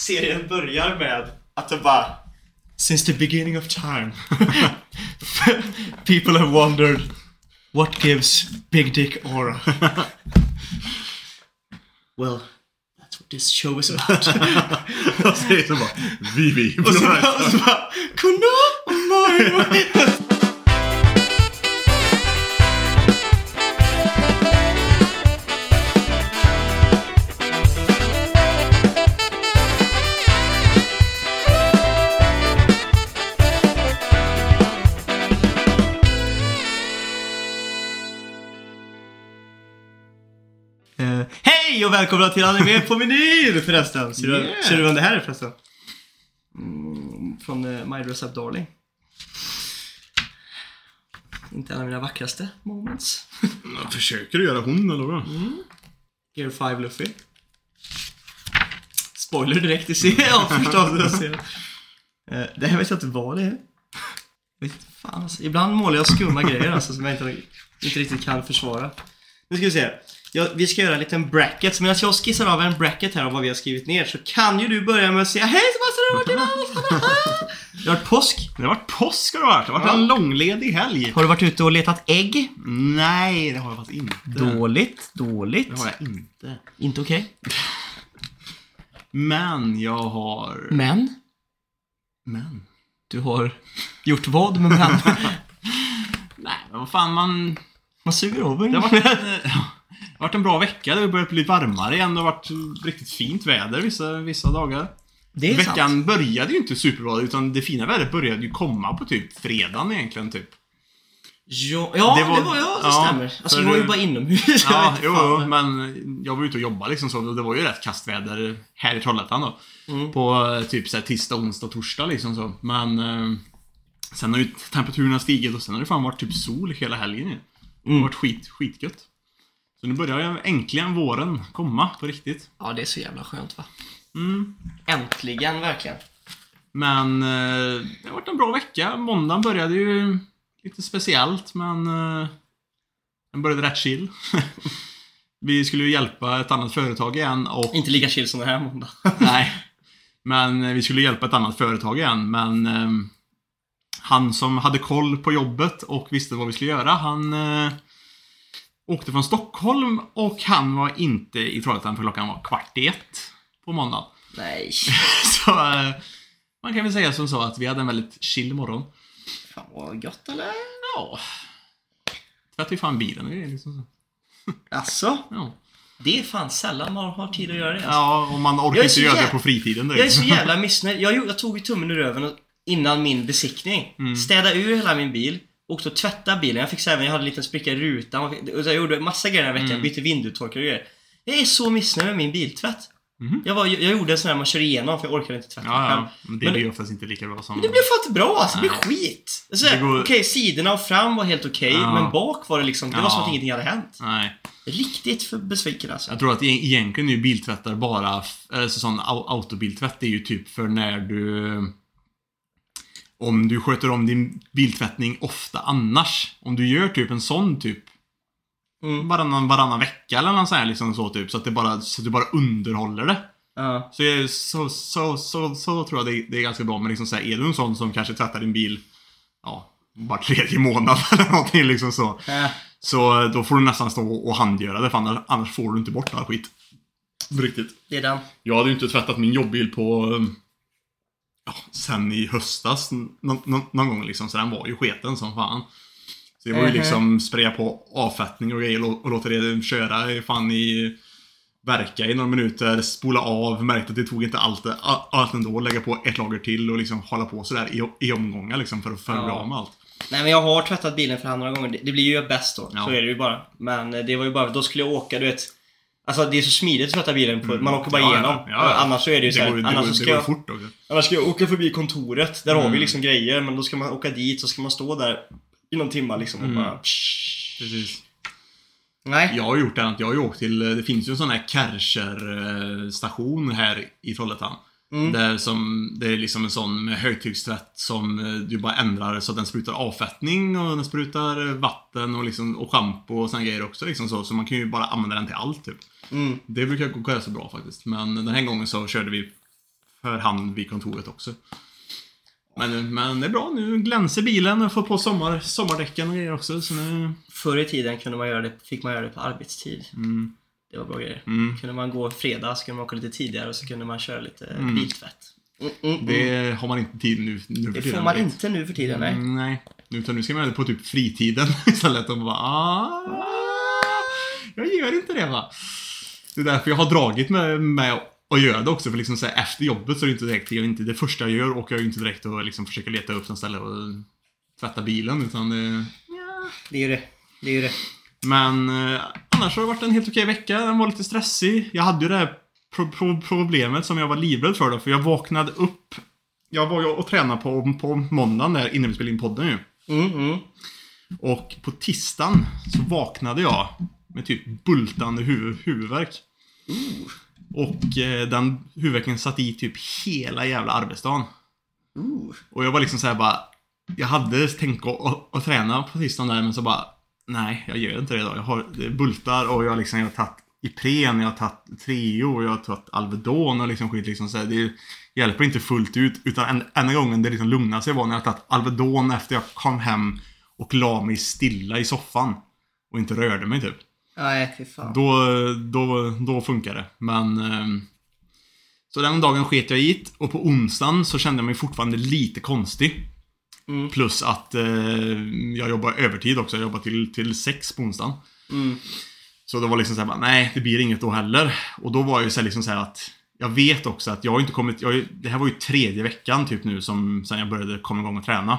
serien börjar med att det bara Since the beginning of time People have wondered What gives Big Dick aura? well, that's what this show is about. Säger så bara, Vivi. och så bara, och så och välkomna till Anime på menyn förresten! Ser du, Yeah. ser du vem det här är förresten? Mm, från uh, My Up Darling. Inte en av mina vackraste moments. Försöker du göra hon eller vad? Gear 5 Luffy. Spoiler direkt i serien, förstås. Jag ser. Eh, det här vet jag inte vad det är. Vet fan alltså. Ibland målar jag skumma grejer alltså, som jag inte, inte riktigt kan försvara. Nu ska vi se. Ja, vi ska göra en liten bracket. Medan jag skissar av en bracket här av vad vi har skrivit ner så kan ju du börja med att säga Hej Sebastian, hur har det varit Det har varit påsk. Det har varit påsk har det varit. Det har varit en långledig helg. Har du varit ute och letat ägg? Nej, det har jag faktiskt inte. Dåligt, dåligt. Det har jag inte. Inte okej. Men jag har... Men? Men? Du har gjort vad med män? Nej, men vad fan man... Man suger av Det har varit, det har varit en bra vecka. Det har börjat bli varmare igen. Det har varit riktigt fint väder vissa, vissa dagar. Det är Veckan sant. började ju inte superbra, utan det fina vädret började ju komma på typ fredagen egentligen, typ. Ja, ja det, Det var, var- ja, det ja, stämmer. Alltså vi var ju bara inomhus. Ja, jo, jo, men jag var ute och jobbade liksom så det var ju rätt kastväder här i Trollhättan då. Mm. På eh, typ så här, tisdag, onsdag, torsdag liksom så. Men eh, sen har ju temperaturerna stigit och sen har det fan varit typ sol hela helgen ju. Det har Mm. varit skit, skitgött. Så nu börjar ju äntligen våren komma på riktigt. Ja, det är så jävla skönt va? Mm. Äntligen, verkligen. Men eh, det har varit en bra vecka. Måndagen började ju lite speciellt men eh, den började rätt chill. Vi skulle ju hjälpa ett annat företag igen och Inte lika chill som den här måndagen. Nej. Men eh, vi skulle hjälpa ett annat företag igen, men ehm, han som hade koll på jobbet och visste vad vi skulle göra, han eh, åkte från Stockholm och han var inte i Trollhättan för klockan var kvart i ett på måndagen. Nej. Så eh, man kan väl säga som så att vi hade en väldigt chill morgon. Fan vad gött eller? Ja. Tvättade ju fan bilen och liksom så. Alltså, Ja. det är fan sällan man har tid att göra det. Alltså. ja, och man orkar inte göra det på fritiden Jag är så jävla missnöjd. Jag, jag tog ju tummen ur röven innan min besiktning. Mm. Städade ur hela min bil. Åkte och tvättade bilen. Jag fick även, jag hade en liten spricka i rutan. Och Jag gjorde massa grejer den här veckan. Mm. Bytte vindrutetorkare och grejer. Jag är så missnöjd med min biltvätt. Mhm. Jag, var, jag gjorde en sån här man kör igenom för jag orkade inte tvätta Ja, ja. Men det Men- blir oftast inte lika bra som... Men det blev fan inte bra alltså. Det blev skit. Så här, Det går- Okej, sidorna och fram var helt okej. Ja. Men bak var det liksom, det var som att ingenting hade hänt. Nej. Riktigt för besviken alltså. Jag tror att e- egentligen är ju biltvättar bara, alltså sån au- autobiltvätt är ju typ för när du om du sköter om din biltvättning ofta annars. Om du gör typ en sån typ Mm. varannan, varannan vecka eller något sånt här liksom så typ. Så att det bara, så att du bara underhåller det. Ja. Så, är- så, så, så, så tror jag det, det är ganska bra. Men liksom så här, är du en sån som kanske tvättar din bil ja, var tredje månad eller någonting liksom så. Äh, Så då får du nästan stå och handgöra det för annars, annars får du inte bort all skit. Riktigt. det är den. Jag hade ju inte tvättat min jobbbil på... Ja, sen i höstas någon gång liksom. Så den var ju sketen som fan. Så det var ju Mhm. liksom spraya på avfettning och grejer och, och låta det köra i- fan i... Verka i några minuter, spola av, märkte att det tog inte allt, allt ändå, lägga på ett lager till och liksom hålla på sådär i, i omgångar liksom för att för att bli Ja. av med allt. Nej men jag har tvättat bilen för hand några gånger. Det, det blir ju bäst då. Ja. Så är det ju bara. Men eh, det var ju bara, då skulle jag åka, du vet. Alltså det är så smidigt att tvätta bilen på, man åker bara Mm. Ja, igenom. ja, ja. Annars så är det ju så här, går, det, annars, går, så ska jag, fort också. annars ska jag åka förbi kontoret. Där har vi Mm. liksom grejer, men då ska man åka dit så ska man stå där i någon timma liksom och Mm. bara... Precis. Nej. Jag har gjort det, att jag har ju åkt till, det finns ju en sån här Kärcher station här i Trollhättan. Mm. Där som, det är liksom en sån högtryckstvätt som eh, du bara ändrar så att den sprutar avfettning och den sprutar vatten och, liksom, och schampo och såna grejer också. Liksom så. så man kan ju bara använda den till allt typ. Mm. Det brukar gå ganska bra faktiskt. Men den här gången så körde vi för han vid kontoret också. Men, men det är bra, nu glänser bilen och får på sommar, sommardäcken och grejer också. Så nu, Förr i tiden kunde man göra det, fick man göra det på arbetstid. mm, Det var bra grejer. mm. Kunde man gå fredag så kunde man åka lite tidigare och så kunde man köra lite Mm. biltvätt. Mm, mm, mm. Det har man inte tid nu, nu för Det tiden. får man inte nu för tiden, nej. Mm, nej. Utan nu ska man göra det på typ fritiden istället och bara ah, Jag gör inte det va. Det är därför jag har dragit med, med att göra det också. För liksom så här, efter jobbet så är det inte direkt, jag är inte det första jag gör och jag är inte direkt att liksom försöka leta upp något ställe och tvätta bilen. Utan det, Det är ju det. Det är ju det. men eh, annars har det varit en helt okej vecka. Den var lite stressig. Jag hade ju det här pro pro problemet som jag var livrädd för då. För jag vaknade upp. Jag var ju och tränade på, på måndagen där innan vi spelade in podden ju. Mm, mm. Och på tisdagen så vaknade jag med typ bultande huvud, huvudvärk. Och eh, den huvudvärken satt i typ hela jävla arbetsdagen. Ooh. Och jag var liksom såhär bara... Jag hade tänkt att, att, att träna på tisdagen där men så bara... Nej, jag gör inte det idag. Jag har bultar och jag, liksom, jag har tagit Ipren, jag har tagit Treo och jag har tagit Alvedon och liksom skit liksom så här, Det hjälper inte fullt ut. Utan en, enda gången det liksom lugnade sig var när jag tagit Alvedon efter jag kom hem och la mig stilla i soffan. Och inte rörde mig typ. Nej, fy fan. Då, då, då funkar det. Men... ehm, Så den dagen sket jag i det och på onsdagen så kände jag mig fortfarande lite konstig. Mm. Plus att eh, jag jobbar övertid också. Jag jobbar till, till sex på onsdagen. Mm. Så det var liksom såhär nej det blir inget då heller. Och då var jag ju så här liksom så att jag vet också att jag har inte kommit, jag, det här var ju tredje veckan typ nu som sen jag började komma igång och träna.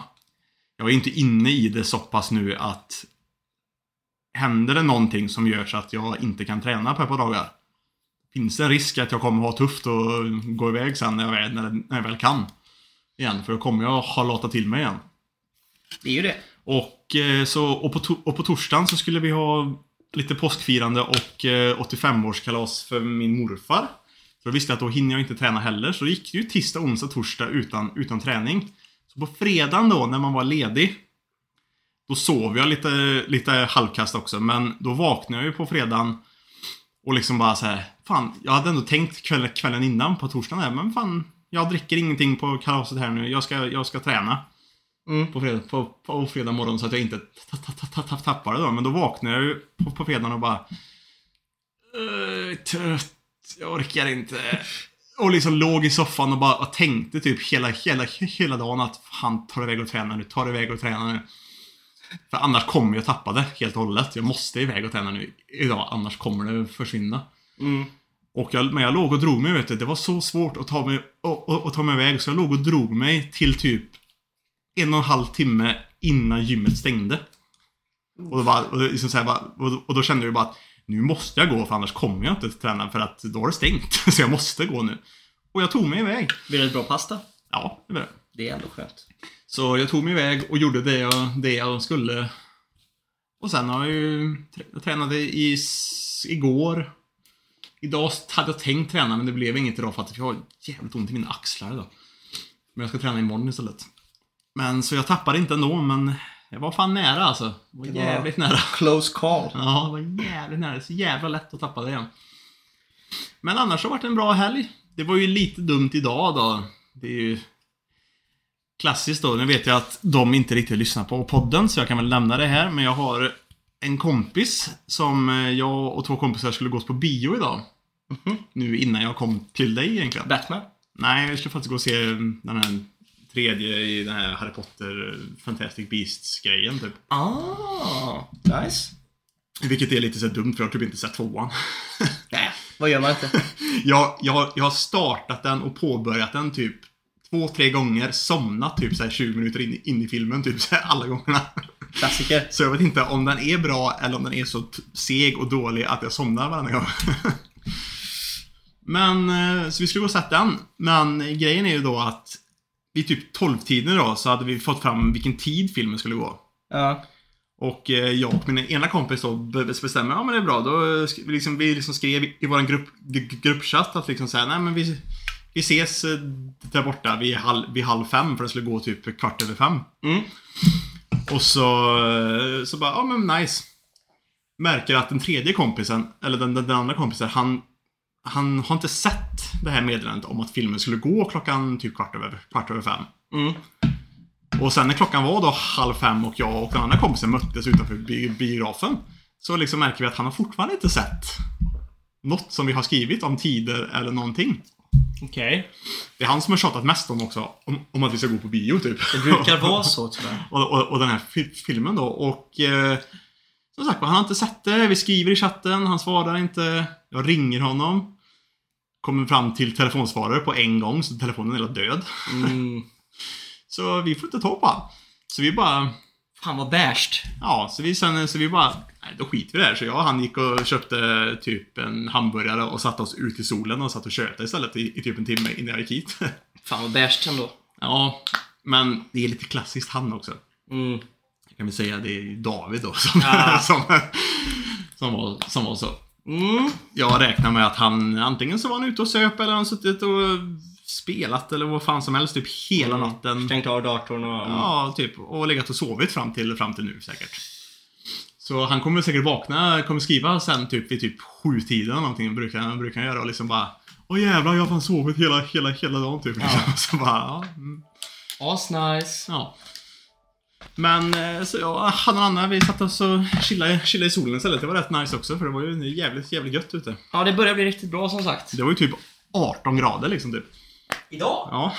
Jag är inte inne i det så pass nu att händer det någonting som gör så att jag inte kan träna på ett par dagar. Finns det en risk att jag kommer ha tufft och gå iväg sen när jag, när, när jag väl kan. Igen, för då kommer jag ha latat till mig igen. Det är ju det. Och, eh, så, och, på, to- och på torsdagen så skulle vi ha lite påskfirande och eh, 85-årskalas för min morfar. Så då visste jag att då hinner jag inte träna heller. Så då gick det ju tisdag, onsdag, torsdag utan, utan träning. Så på fredagen då, när man var ledig. Då sov jag lite, lite halvkast också. Men då vaknade jag ju på fredagen. Och liksom bara så här, Fan, jag hade ändå tänkt kvällen, kvällen innan på torsdagen här. Men fan, jag dricker ingenting på kalaset här nu. Jag ska, jag ska träna Mm. på fredag, på, på fredag morgon så att jag inte ta- ta- ta- ta- ta- tappar det då. Men då vaknade jag ju på, på fredagen och bara... "Eh, Trött, jag orkar inte. Och liksom låg i soffan och bara och tänkte typ hela, hela, hela dagen att fan, tar iväg och träna nu, tar iväg och träna nu. För annars kommer jag tappa det helt och hållet. Jag måste iväg och träna nu idag, annars kommer det försvinna. Mm. Och jag, men jag låg och drog mig, vet du. Det var så svårt att ta mig, och, och, och ta mig iväg, så jag låg och drog mig till typ en och en halv timme innan gymmet stängde. Och då, bara, och, det liksom så här bara, och, och då kände jag bara att nu måste jag gå för annars kommer jag inte träna för att då är det stängt. Så jag måste gå nu. Och jag tog mig iväg. Blir det ett bra pasta? Ja, det var det. Det är ändå skönt. Så jag tog mig iväg och gjorde det jag, det jag skulle. Och sen har jag ju trä- jag tränade i, s- igår. Idag hade jag tänkt träna men det blev inget idag för att jag har jävligt ont i mina axlar idag. Men jag ska träna imorgon istället. Men så jag tappade inte ändå men jag var fan nära alltså. Det var Det var- jävligt nära. Close call. Ja, det var jävligt nära. Det är så jävla lätt att tappa det igen. Men annars har det varit en bra helg. Det var ju lite dumt idag då. Det är ju klassiskt då. Nu vet jag att de inte riktigt lyssnar på podden, så jag kan väl lämna det här. Men jag har en kompis som eh, jag och två kompisar skulle gå på bio idag. Mhm. Nu innan jag kom till dig egentligen. Batman? Nej, jag skulle faktiskt gå och se den här tredje i den här Harry Potter Fantastic Beasts-grejen typ. Ah, nice. Vilket är lite så dumt för jag har typ inte sett tvåan. Nej, vad gör man inte? jag, jag, jag har startat den och påbörjat den typ två, tre gånger. Somnat typ så här 20 minuter in, in i filmen, typ så här alla gångerna. Klassiker. Så jag vet inte om den är bra eller om den är så seg och dålig att jag somnar varenda gång. Men, eh, så vi skulle gå och sätta den. Men grejen är ju då att vid typ 12-tiden då så hade vi fått fram vilken tid filmen skulle gå. Ja. Och eh, jag och min ena kompis då be- bestämmer, ja men det är bra. Då liksom, vi liksom skrev i vår grupp, gruppchatt att liksom säga, nej men vi, vi ses eh, där borta vid halv, vid halv fem för det skulle gå typ kvart över fem. Mm. Och så, eh, så bara, ja men nice. Märker att den tredje kompisen, eller den, den, den andra kompisen, han han har inte sett det här meddelandet om att filmen skulle gå klockan typ kvart över, kvart över fem. Mm. Och sen när klockan var då halv fem och jag och den andra kompisen möttes utanför bi biografen. Så liksom märker vi att han har fortfarande inte sett något som vi har skrivit om tider eller någonting. Okej. Det är han som har tjatat mest om också, om, om att vi ska gå på bio typ. Det brukar vara så tyvärr. och, och, och den här fi filmen då. Och eh, som sagt han har inte sett det. Vi skriver i chatten, han svarar inte. Jag ringer honom. Kommer fram till telefonsvarare på en gång, så telefonen är hela död. Mm. Så vi får inte ta på honom. Så vi bara... Fan vad bärst. Ja, så vi sen, så vi bara... Nej, då skiter vi i det här. Så jag och han gick och köpte typ en hamburgare och satte oss ut i solen och satt och tjötade istället i, i typ en timme innan jag gick hit. Fan vad bärst ändå. ja, men det är lite klassiskt han också. Mm. Jag kan väl säga det är David då som, Ja. som, som, var, som var så. Mm. Jag räknar med att han antingen så var han ute och söp eller han suttit och spelat eller vad fan som helst typ hela Mm. natten. Stängt av datorn och... Ja, typ. Och legat och sovit fram till, fram till nu säkert. Så han kommer säkert vakna, kommer skriva sen typ vid typ sju tiden eller någonting brukar han, brukar han göra och liksom bara Åh jävlar, jag har fan sovit hela, hela, hela dagen typ. Ja. Så bara, ja. mm, Asnice. ja. Men eh, så ja, han och Anna, vi satt oss och chillade, chillade i solen istället. Det var rätt nice också för det var ju jävligt, jävligt gött ute. Ja, det börjar bli riktigt bra som sagt. Det var ju typ 18 grader liksom typ. Idag? Ja.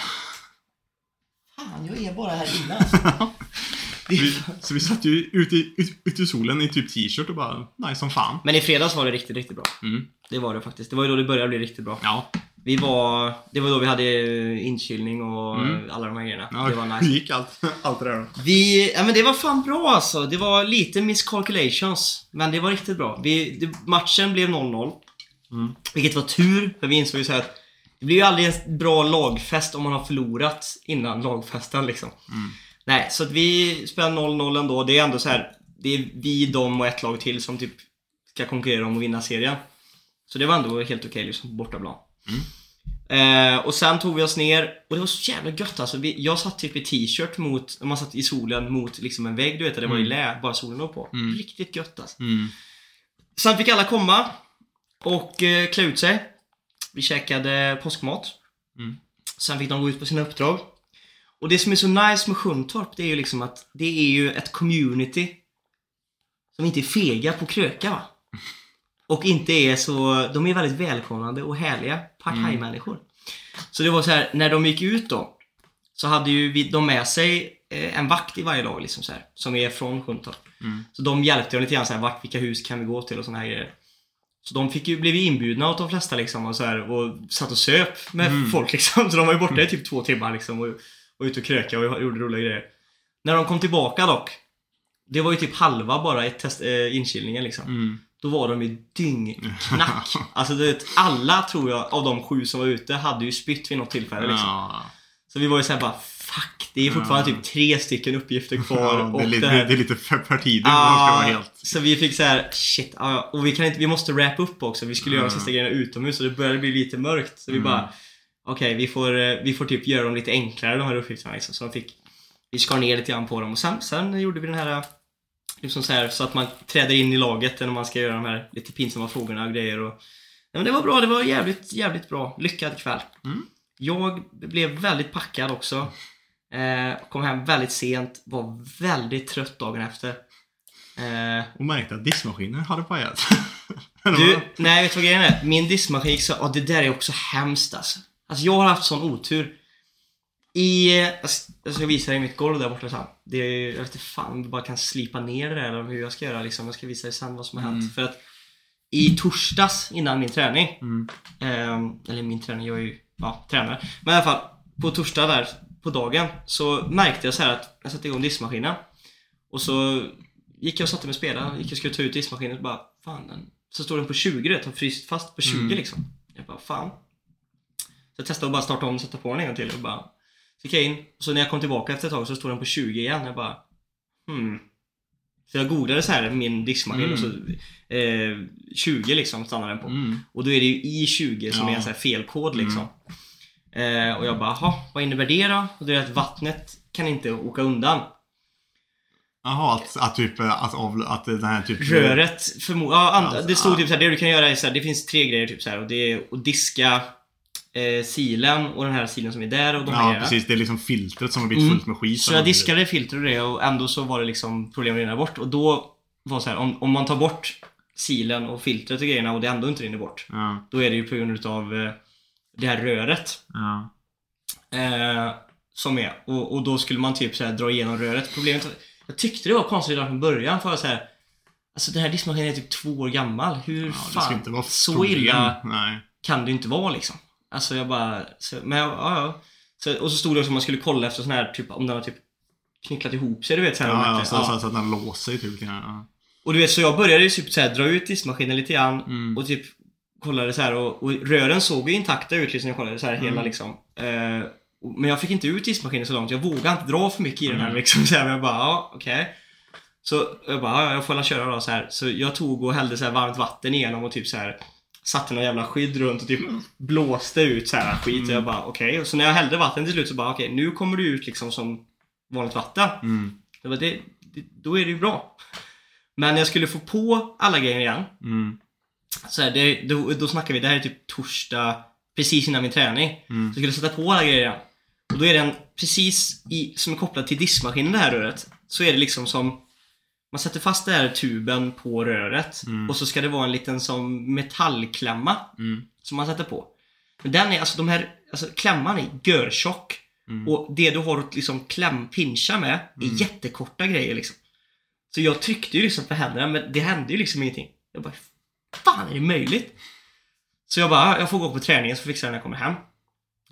Fan, jag är bara här inne alltså. Vi, så vi satt ju ute i, ut, ute i solen i typ t-shirt och bara nice som fan. Men i fredags var det riktigt, riktigt bra. Mm. Det var det faktiskt. Det var ju då det började bli riktigt bra. Ja. Vi var... Det var då vi hade inkylning och Mm. alla de här grejerna. ja det var Hur nice. gick allt, allt det där då? Vi... Ja men det var fan bra alltså. Det var lite miscalculations. Men det var riktigt bra. Vi, det, matchen blev 0-0. Mm. Vilket var tur, för vi insåg ju så här att det blir ju aldrig en bra lagfest om man har förlorat innan lagfesten liksom. Mm. Nej, så att vi spelar 0-0 ändå. Det är ändå så här. Det är vi, dem och ett lag till som typ ska konkurrera om att vinna serien. Så det var ändå helt okej liksom på bortaplan. Eh, och sen tog vi oss ner och det var så jävla gött alltså. Vi, jag satt typ i t-shirt mot, man satt i solen mot liksom en vägg du vet, där det var i lä, bara solen låg på. Mm. Riktigt gött alltså. Mm. Sen fick alla komma och eh, klä ut sig. Vi käkade påskmat. Mm. Sen fick de gå ut på sina uppdrag. Och det som är så nice med Sjuntorp, det är ju liksom att det är ju ett community som inte är fega på kröka va. Och inte är så, de är väldigt välkomnande och härliga partajmänniskor. Så det var så här, när de gick ut då, så hade ju vi, de med sig eh, en vakt i varje lag liksom så här, som är från Sjuntorp. Mm. Så de hjälpte dem lite grann så här, vart, vilka hus kan vi gå till och såna här grejer. Så de fick ju, blev ju inbjudna av de flesta liksom och, så här, och satt och söp med Mm. folk liksom. Så de var ju borta i typ två timmar liksom och, och ute och kröka och gjorde roliga grejer. När de kom tillbaka dock, det var ju typ halva bara i test, eh, inkilningen liksom. Mm. Då var de ju dyngknack. Alltså du vet, alla tror jag av de sju som var ute hade ju spytt vid något tillfälle liksom. Ja. Så vi var ju såhär bara Fuck, det är fortfarande Ja. typ tre stycken uppgifter kvar. Ja, det, är och lite, det här- det är lite för, för tidigt Ja, helt... så vi fick så här, shit, ja. och vi kan inte, vi måste wrap upp också. Vi skulle göra de Mm. sista grejerna utomhus och det började bli lite mörkt. Så vi Mm. bara, okej, vi, får, eh, vi får typ göra dem lite enklare de här uppgifterna liksom. Så de fick, vi skar ner lite grann på dem och sen, sen gjorde vi den här, liksom så här, så att man träder in i laget när man ska göra de här lite pinsamma frågorna och grejer och men det var bra, det var jävligt, jävligt bra. Lyckad kväll. Mm. Jag blev väldigt packad också. Eh, kom hem väldigt sent, var väldigt trött dagen efter. Eh, Och märkte att diskmaskinen hade pajat. du, nej vet du vad grejen är? Min diskmaskin gick så, ja det där är också hemskt alltså. Alltså jag har haft sån otur. I, eh, jag ska- jag ska visa dig mitt golv där borta sen. Det är, jag vet inte fan om du bara kan slipa ner det där eller hur jag ska göra liksom. Jag ska visa dig sen vad som har hänt. Mm. För att i torsdags innan min träning Mm. Ehm, eller min träning, jag är ju ja, tränare. Men i alla fall, på torsdag där på dagen så märkte jag så här att jag satte igång diskmaskinen. Och så gick jag och satte mig och spelade, gick och skulle ta ut diskmaskinen och bara Fan, den, så står den på 20 du vet, har fryst fast på 20 Mm. liksom. Jag bara, fan. Så jag testade att bara starta om och sätta på den en gång till och bara Så gick jag in, och så när jag kom tillbaka efter ett tag så stod den på 20 igen. Jag bara Hmm. Så jag googlade så här min diskmaskin Mm. och så eh, 20 liksom stannade den på. Mm. Och då är det ju i20 som Ja. är en sån här felkod liksom. Eh, och jag bara, jaha, vad innebär det då? Och det är att vattnet kan inte åka undan. Jaha, att, att typ, att, av, att den här typ... Röret, förmo- ja, det stod typ såhär, det du kan göra är såhär, det finns tre grejer typ såhär och det är att diska eh, silen och den här silen som är där och de här Ja, grejerna. precis. Det är liksom filtret som har blivit Mm. fullt med skit. Så jag diskade filter och det och ändå så var det liksom problem att rinna bort och då var det så här, om, om man tar bort silen och filtret och grejerna och det ändå inte rinner bort. Ja, Då är det ju på grund utav eh, det här röret. ja. Eh, som är. Och, och då skulle man typ så här dra igenom röret. Problemet var- Jag tyckte det var konstigt redan från början för att så här. Alltså den här diskmaskinen är typ två år gammal. Hur ja det fan inte vara så problem. illa Nej. kan det inte vara liksom. Alltså jag bara, så, men ja, ja. Så, och så stod det också att man skulle kolla efter sån här typ om den har typ knycklat ihop sig du vet så här, Ja, ja, så, så, så att den låser typ. Ja. Och du vet så jag började ju typ så här, dra ut diskmaskinen lite grann Mm. och typ kollade så här och, och rören såg ju intakta ut liksom jag kollade så här hela Mm. liksom. Eh, men jag fick inte ut diskmaskinen så långt. Jag vågade inte dra för mycket i den här Mm. liksom. Så här, men jag bara, ja okej. Så jag bara, ja, jag får väl köra då så här. Så jag tog och hällde så här varmt vatten igenom och typ så här satte någon jävla skydd runt och typ blåste ut så här skit. Och jag bara okej. Och så när jag hällde vatten till slut så bara okej, nu kommer det ut liksom som vanligt vatten. Mm. Det var det, det, då är det ju bra. Men när jag skulle få på alla grejer igen. Mm. Så här, det, då, då snackar vi, det här är typ torsdag precis innan min träning. Mm. Så jag skulle sätta på alla grejer igen. Och då är den precis i, som är kopplad till diskmaskinen det här röret. Så är det liksom som man sätter fast den här tuben på röret Mm. och så ska det vara en liten som metallklämma Mm. som man sätter på. Men den är, alltså de här, alltså klämman är görtjock. Mm. Och det du har att liksom klämpincha med är Mm. jättekorta grejer liksom. Så jag tryckte ju liksom på händerna men det hände ju liksom ingenting. Jag bara, fan är det möjligt? Så jag bara, jag får gå på träningen så fixar jag när jag kommer hem.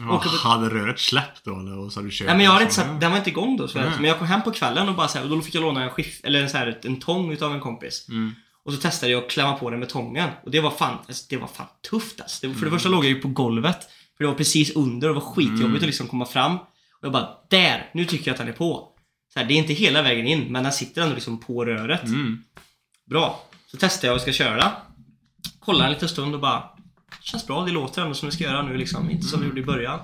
Ja, hade röret släppt då eller? Och så hade du kört Nej men jag hade inte satt, den var inte igång då så Nej. Men jag kom hem på kvällen och bara så här, och då fick jag låna en skift, eller en, så här, en tång utav en kompis. Mm. Och så testade jag att klämma på den med tången. Och det var fan, alltså, det var fan tufft alltså. det För Mm. det första låg jag ju på golvet. För det var precis under och det var skitjobbigt Mm. att liksom komma fram. Och jag bara, där! Nu tycker jag att den är på. Så här, det är inte hela vägen in, men den sitter ändå liksom på röret. Mm. Bra. Så testar jag och ska köra. Kollar en liten stund och bara, känns bra, det låter ändå som det ska göra nu liksom. Inte som det gjorde i början.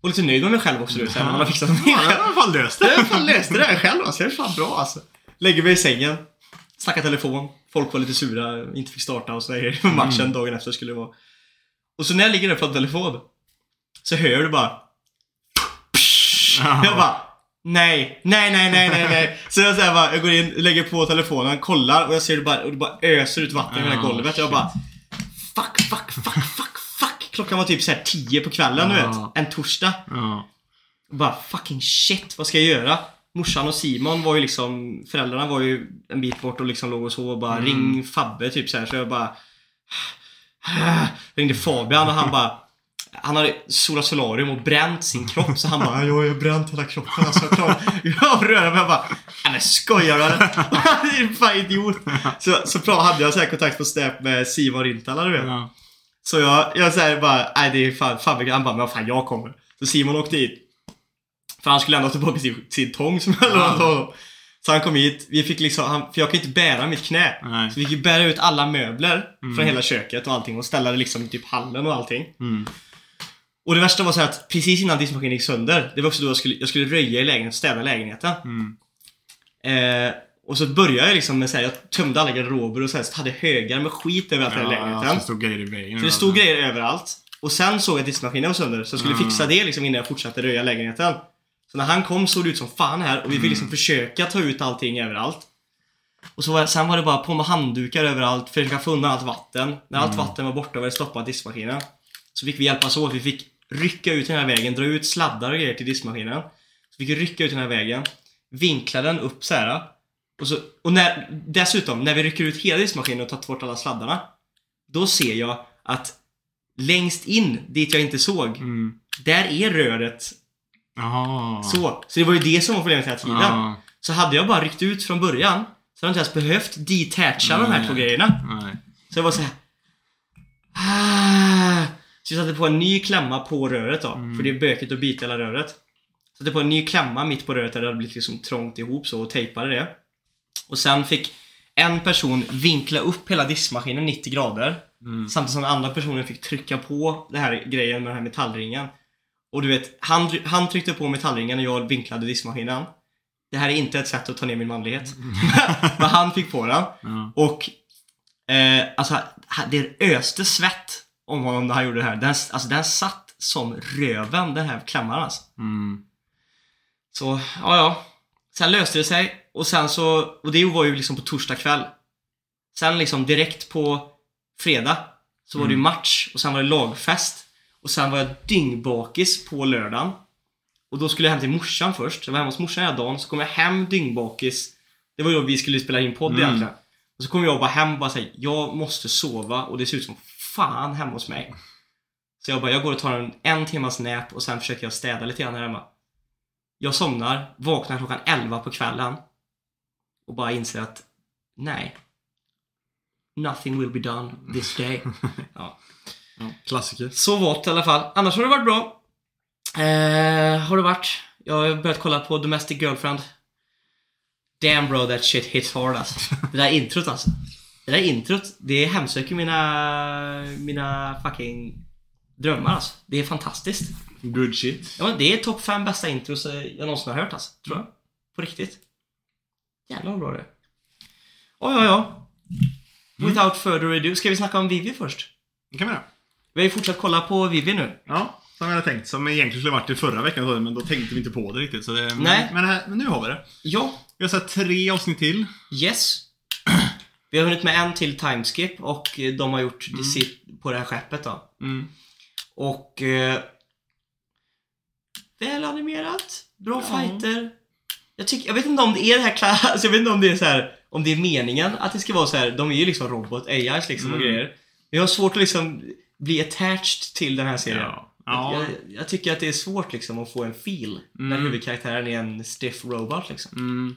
Och lite nöjd med mig själv också du här, när man har fixat Ja, jag har i alla fall löst Jag det. har fan löst det där själv alltså. Jag är fan bra alltså. Lägger mig i sängen. Snackar telefon. Folk var lite sura. Inte fick starta och sådär. Matchen dagen efter skulle det vara. Och så när jag ligger där pratar telefon. Så hör du bara. Jag bara. Nej, nej, nej, nej, nej, nej. Så jag, så här bara, jag går in, lägger på telefonen, kollar och jag ser det bara, och det bara öser ut vatten i hela Ja, golvet. Jag bara. Fuck, fuck, fuck, fuck, fuck. Klockan var typ så här 10 på kvällen du Ja. vet. En torsdag. Ja. Och bara fucking shit, vad ska jag göra? Morsan och Simon var ju liksom, föräldrarna var ju en bit bort och liksom låg och sov och bara Mm. ring Fabbe typ så här. Så jag bara ringde Fabian och han bara han hade solat solarium och bränt sin kropp så han bara Jag har bränt hela kroppen alltså. Jag klarar jag röra mig. Jag bara Nej men skojar du eller? Det är fan idiot. Så, så bra hade jag så här kontakt på Snap med Simon Rintala du vet. Ja. Så jag, jag säger bara, nej det är fan, fan han bara, men fan jag kommer. Så Simon åkte hit. För han skulle ändå ha tillbaka sin, sin tång som jag lånat honom. Så han kom hit, vi fick liksom, han, för jag kan inte bära mitt knä. Nej. Så vi fick bära ut alla möbler Mm. från hela köket och allting och ställa det liksom i typ hallen och allting. Mm. Och det värsta var så att precis innan diskmaskinen gick sönder, det var också då jag skulle, jag skulle röja i lägenheten, städa lägenheten. Mm. Eh, och så började jag liksom med så här, jag tömde alla garderober och så här, hade högar med skit överallt i hela Ja, lägenheten. det stod grejer i vägen. Så det stod grejer överallt. Och sen såg jag att diskmaskinen var sönder, så jag skulle Mm. fixa det liksom innan jag fortsatte röja lägenheten. Så när han kom såg det ut som fan här och vi fick liksom försöka ta ut allting överallt. Och så var, sen var det bara på med handdukar överallt, försöka få undan allt vatten. När allt vatten var borta var det stoppat diskmaskinen. Så fick vi hjälpas åt. Vi fick rycka ut den här vägen, dra ut sladdar och grejer till diskmaskinen. Så fick vi rycka ut den här vägen, vinkla den upp så här. Och, så, och när, dessutom, när vi rycker ut hela diskmaskinen och tagit bort alla sladdarna. Då ser jag att längst in, dit jag inte såg, Mm. där är röret Jaha. så. Så det var ju det som var problemet hela tiden. Ja. Så hade jag bara ryckt ut från början, så hade jag inte ens behövt detacha de här två grejerna. Nej. Så jag var så här. Ah. Så jag satte på en ny klämma på röret då. Mm. För det är bökigt att byta hela röret. Satte på en ny klämma mitt på röret där det hade blivit liksom trångt ihop så och tejpade det. Och sen fick en person vinkla upp hela diskmaskinen 90 grader. Mm. Samtidigt som den andra personen fick trycka på den här grejen med den här metallringen. Och du vet, han, han tryckte på metallringen och jag vinklade diskmaskinen. det här är inte ett sätt att ta ner min manlighet. Men han fick på den. Ja. Och eh, alltså, det öste svett om honom när han gjorde det här. Den, alltså den satt som röven, den här klämmaren alltså. Mm. Så, ja ja. Sen löste det sig och sen så, och det var ju liksom på torsdag kväll. Sen liksom direkt på fredag så var det ju match och sen var det lagfest. Och sen var jag dyngbakis på lördagen. Och då skulle jag hem till morsan först. Jag var hemma hos morsan hela dagen, så kom jag hem dyngbakis. Det var ju då vi skulle spela in podd Mm. egentligen. Och så kom jag bara hem och bara säga jag måste sova och det ser ut som fan hemma hos mig. Så jag bara, jag går och tar en, en timmas nap och sen försöker jag städa lite grann här hemma. Jag somnar, vaknar klockan 11 på kvällen och bara inser att nej. Nothing will be done this day. ja. Ja, klassiker. Så det i alla fall. Annars har det varit bra. Eh, har det varit. Jag har börjat kolla på Domestic Girlfriend. Damn bro, that shit hits hard alltså. Det där introt alltså. Det där introt, det hemsöker mina, mina fucking drömmar alltså. Det är fantastiskt. Good shit. Ja, men det är topp fem bästa intros eh, jag någonsin har hört alltså. Tror jag. På riktigt. Jävlar vad bra det är. Ja, ja, ja. Without further ado. Ska vi snacka om Vivi först? Det kan vi göra. Vi har ju fortsatt kolla på Vivi nu. Ja, som jag hade tänkt. Som egentligen skulle varit i förra veckan, men då tänkte vi inte på det riktigt. Så det, Nej. Men, men, här, men nu har vi det. Ja, Vi har sett tre avsnitt till. Yes. Vi har hunnit med en till timeskip och eh, de har gjort Mm. sitt på det här skeppet då. Mm. Och... Eh, väl animerat. Bra Ja. fighter. Jag, tycker, jag vet inte om det är det här klass, alltså jag vet inte om det är så här, om det är meningen att det ska vara så här. de är ju liksom robot, AIs liksom och Mm. grejer. Men jag har svårt att liksom bli attached till den här serien. Ja. Ja. Jag, jag tycker att det är svårt liksom att få en feel när Mm. huvudkaraktären är en stiff robot liksom. Mm.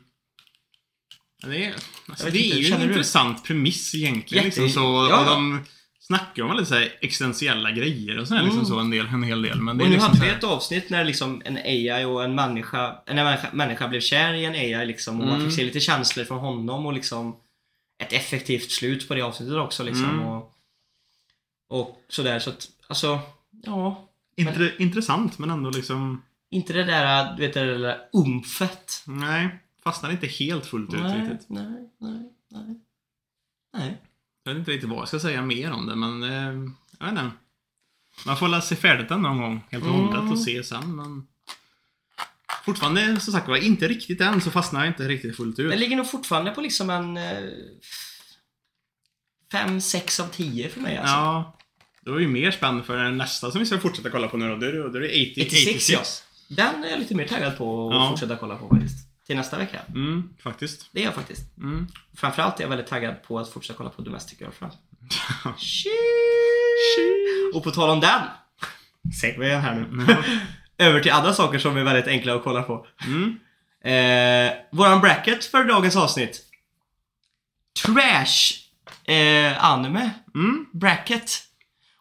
Det är, alltså, det är ju en intressant premiss egentligen. Jätte- Liksom, så, ja, och de snackar om lite så här existentiella grejer och sådär, liksom Mm. så en, del, en hel del. Men det Och nu liksom hade vi ett avsnitt när liksom en AI och en människa, en människa, människa blev kär i en AI liksom och man Mm. fick se lite känslor från honom och liksom ett effektivt slut på det avsnittet också liksom Mm. och, och sådär så att, alltså, ja. Intre, intressant, men ändå liksom... Inte det där, du vet det där umfet. Nej, fastnar inte helt fullt ut Nej, riktigt. nej, nej, nej. Nej. Jag vet inte riktigt vad jag ska säga mer om det, men... Eh, jag vet inte. Man får lära se färdigt den någon gång, helt och hållet, Mm. och se sen, men... Fortfarande, som sagt var, inte riktigt än så fastnar jag inte riktigt fullt ut. Den ligger nog fortfarande på liksom en 5-6 av 10 för mig alltså. Ja. Då är det ju mer spännande för den nästa som vi ska fortsätta kolla på nu då. Då är det, då är det 80, 86 ja. Den är jag lite mer taggad på att Ja. fortsätta kolla på faktiskt. Till nästa vecka. Mm, faktiskt. Det är jag faktiskt. Mm. Framförallt är jag väldigt taggad på att fortsätta kolla på Domestic Girlfriend. Och på tal om den. Segwayen här nu. Över till andra saker som är väldigt enkla att kolla på. Mm. Eh, våran bracket för dagens avsnitt. Trash eh, anime Mm. bracket.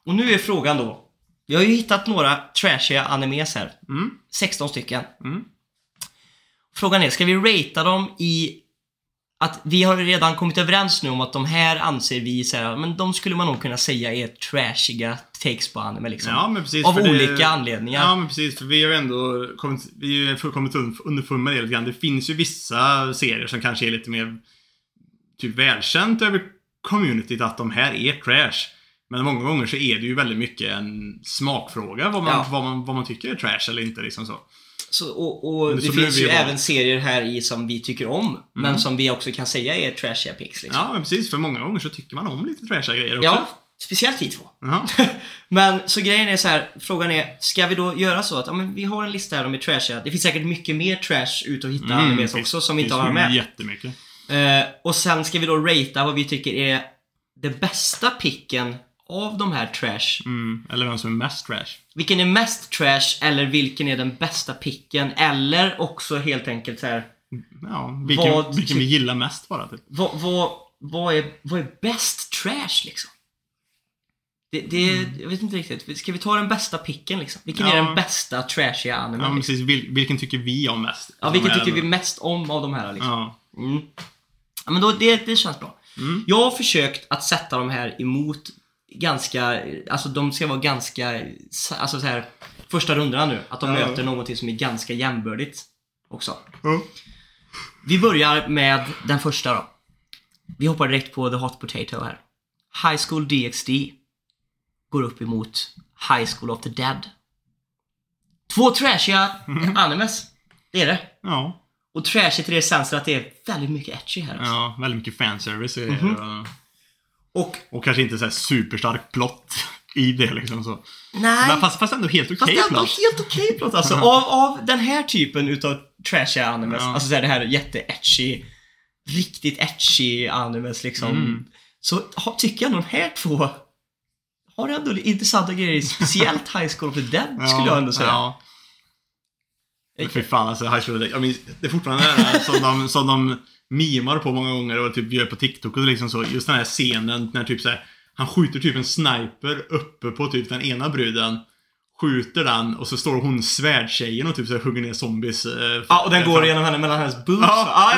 Och nu är frågan då. Vi har ju hittat några trashiga animes här. Mm. 16 stycken. Frågan är, ska vi ratea dem i att vi har redan kommit överens nu om att de här anser vi så här, men de skulle man nog kunna säga är trashiga takes på anime liksom. Ja, men precis. Av för det- olika anledningar. Ja, men precis. För vi har ju ändå kommit, vi har ju underfund med det lite grann. Det finns ju vissa serier som kanske är lite mer typ välkänt över communityt att de här är trash. Men många gånger så är det ju väldigt mycket en smakfråga vad man, Ja. vad man, vad man tycker är trash eller inte liksom så. Så, och och det finns ju bara- även serier här i som vi tycker om, men som vi också kan säga är trashiga picks liksom. Ja, precis. För många gånger så tycker man om lite trashiga grejer också. Ja, speciellt vi två. Ja. Men så grejen är så här, frågan är, ska vi då göra så att, ja men vi har en lista här de är trashiga. Det finns säkert mycket mer trash ut att hitta animes finns- också som vi inte Mm, har med. Jättemycket. Eh, och sen ska vi då ratea vad vi tycker är det bästa picken av de här trash. Mm. Eller vem som är mest trash. Vilken är mest trash eller vilken är den bästa picken? Eller också helt enkelt så här, Ja, vilken, Vad vilken vi gillar mest bara typ. vad, vad, vad, är, vad är bäst trash liksom? Det, det, Jag vet inte riktigt. Ska vi ta den bästa picken liksom? Vilken är Ja. den bästa trashiga animen? Ja, liksom? precis. Vil, vilken tycker vi om mest? Ja, vilken är tycker vi mest om av de här liksom? Ja. Mm. Ja, men då, det, det känns bra. Mm. Jag har försökt att sätta de här emot ganska, alltså de ska vara ganska, alltså så här första rundorna nu. Att de Ja. möter någonting som är ganska jämbördigt också. Ja. Vi börjar med den första då. Vi hoppar direkt på The Hot Potato här. High School DxD går upp emot High School of the Dead. Två trashiga animes. Det är det. Ja. Och trashigt i det senset att det är väldigt mycket etchy här. Alltså. Ja, väldigt mycket fanservice. det. Mhm. Och Och kanske inte så här superstark plott i det liksom så. nej. Men fast, fast ändå helt Fast okej det är ändå plott. helt okej plott alltså. Av, av den här typen utav trashiga animes, Ja. alltså så här, det här jätte-etchy, riktigt etchy animes liksom. Mm. Så ha, tycker jag de här två har ändå intressanta grejer, speciellt High School of the Dead skulle jag ändå säga. Ja. Men Fy fan alltså, High School of the Dead. Jag minns, det är fortfarande det här som de, som de mimar på många gånger och typ gör på TikTok och liksom så. Just den här scenen när typ så här, han skjuter typ en sniper uppe på typ den ena bruden. Skjuter den och så står hon svärdtjejen och typ så här hugger ner zombies. Eh, Ja, och den går igenom henne mellan hennes boobs. Ja,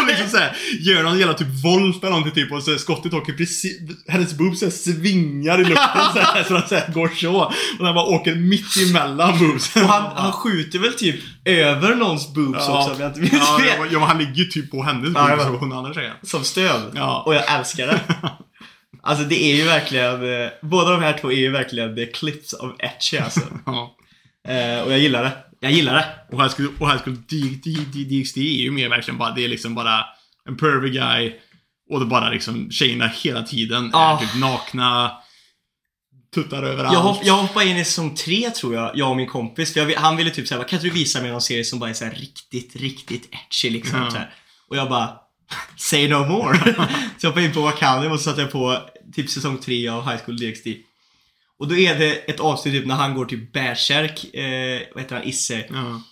och liksom såhär, gör någon jävla typ volt eller någonting typ och så skottet åker precis, hennes boobs så här svingar i luften så, här, så den så här går så. Och den bara åker mitt emellan boobsen. Och han, han skjuter väl typ över någons boobs Ja. också om jag inte minns Ja, fel. ja, han ligger ju typ på hennes boobs och hon andra tjejen. Som stöd. Ja. Och jag älskar det. Alltså det är ju verkligen, eh, båda de här två är ju verkligen the clips of etchy alltså. Ja. Eh, och jag gillar det. Jag gillar det. Och här skulle, och här skulle DXD är ju mer verkligen bara, det är liksom bara en pervy guy och det bara liksom tjejerna hela tiden är typ nakna, tuttar överallt. Jag, hopp, jag hoppade in i säsong tre tror jag, jag och min kompis. För jag, han ville typ säga, kan inte du visa mig någon serie som bara är så riktigt, riktigt etchy liksom. Ja. Så här. Och jag bara, say no more. så jag hoppade in på Wakanda och så satte jag på typ säsong tre av High School DxD. Och då är det ett avsnitt typ när han går till bärsärk, eh, vad heter han, Isse. Ja.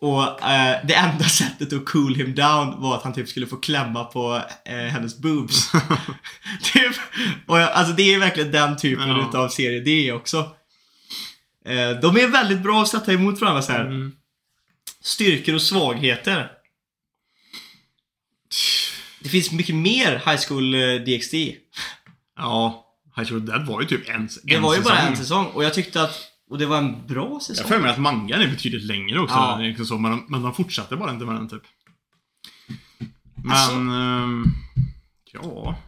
Och eh, det enda sättet att cool him down var att han typ skulle få klämma på eh, hennes boobs. typ. Och jag, alltså det är verkligen den typen Ja. utav serie det är också. Eh, de är väldigt bra att sätta emot varandra så här. Mm. Styrkor och svagheter. Det finns mycket mer High School eh, DxD. Ja, High School Dead var ju typ en, Det en var ju bara säsong. en säsong och jag tyckte att, och det var en bra Jag säsong. för mig att mangan är betydligt längre också. Ja. Det liksom så, men, men de fortsatte bara inte med den typ. Men... Alltså- ehm, ja...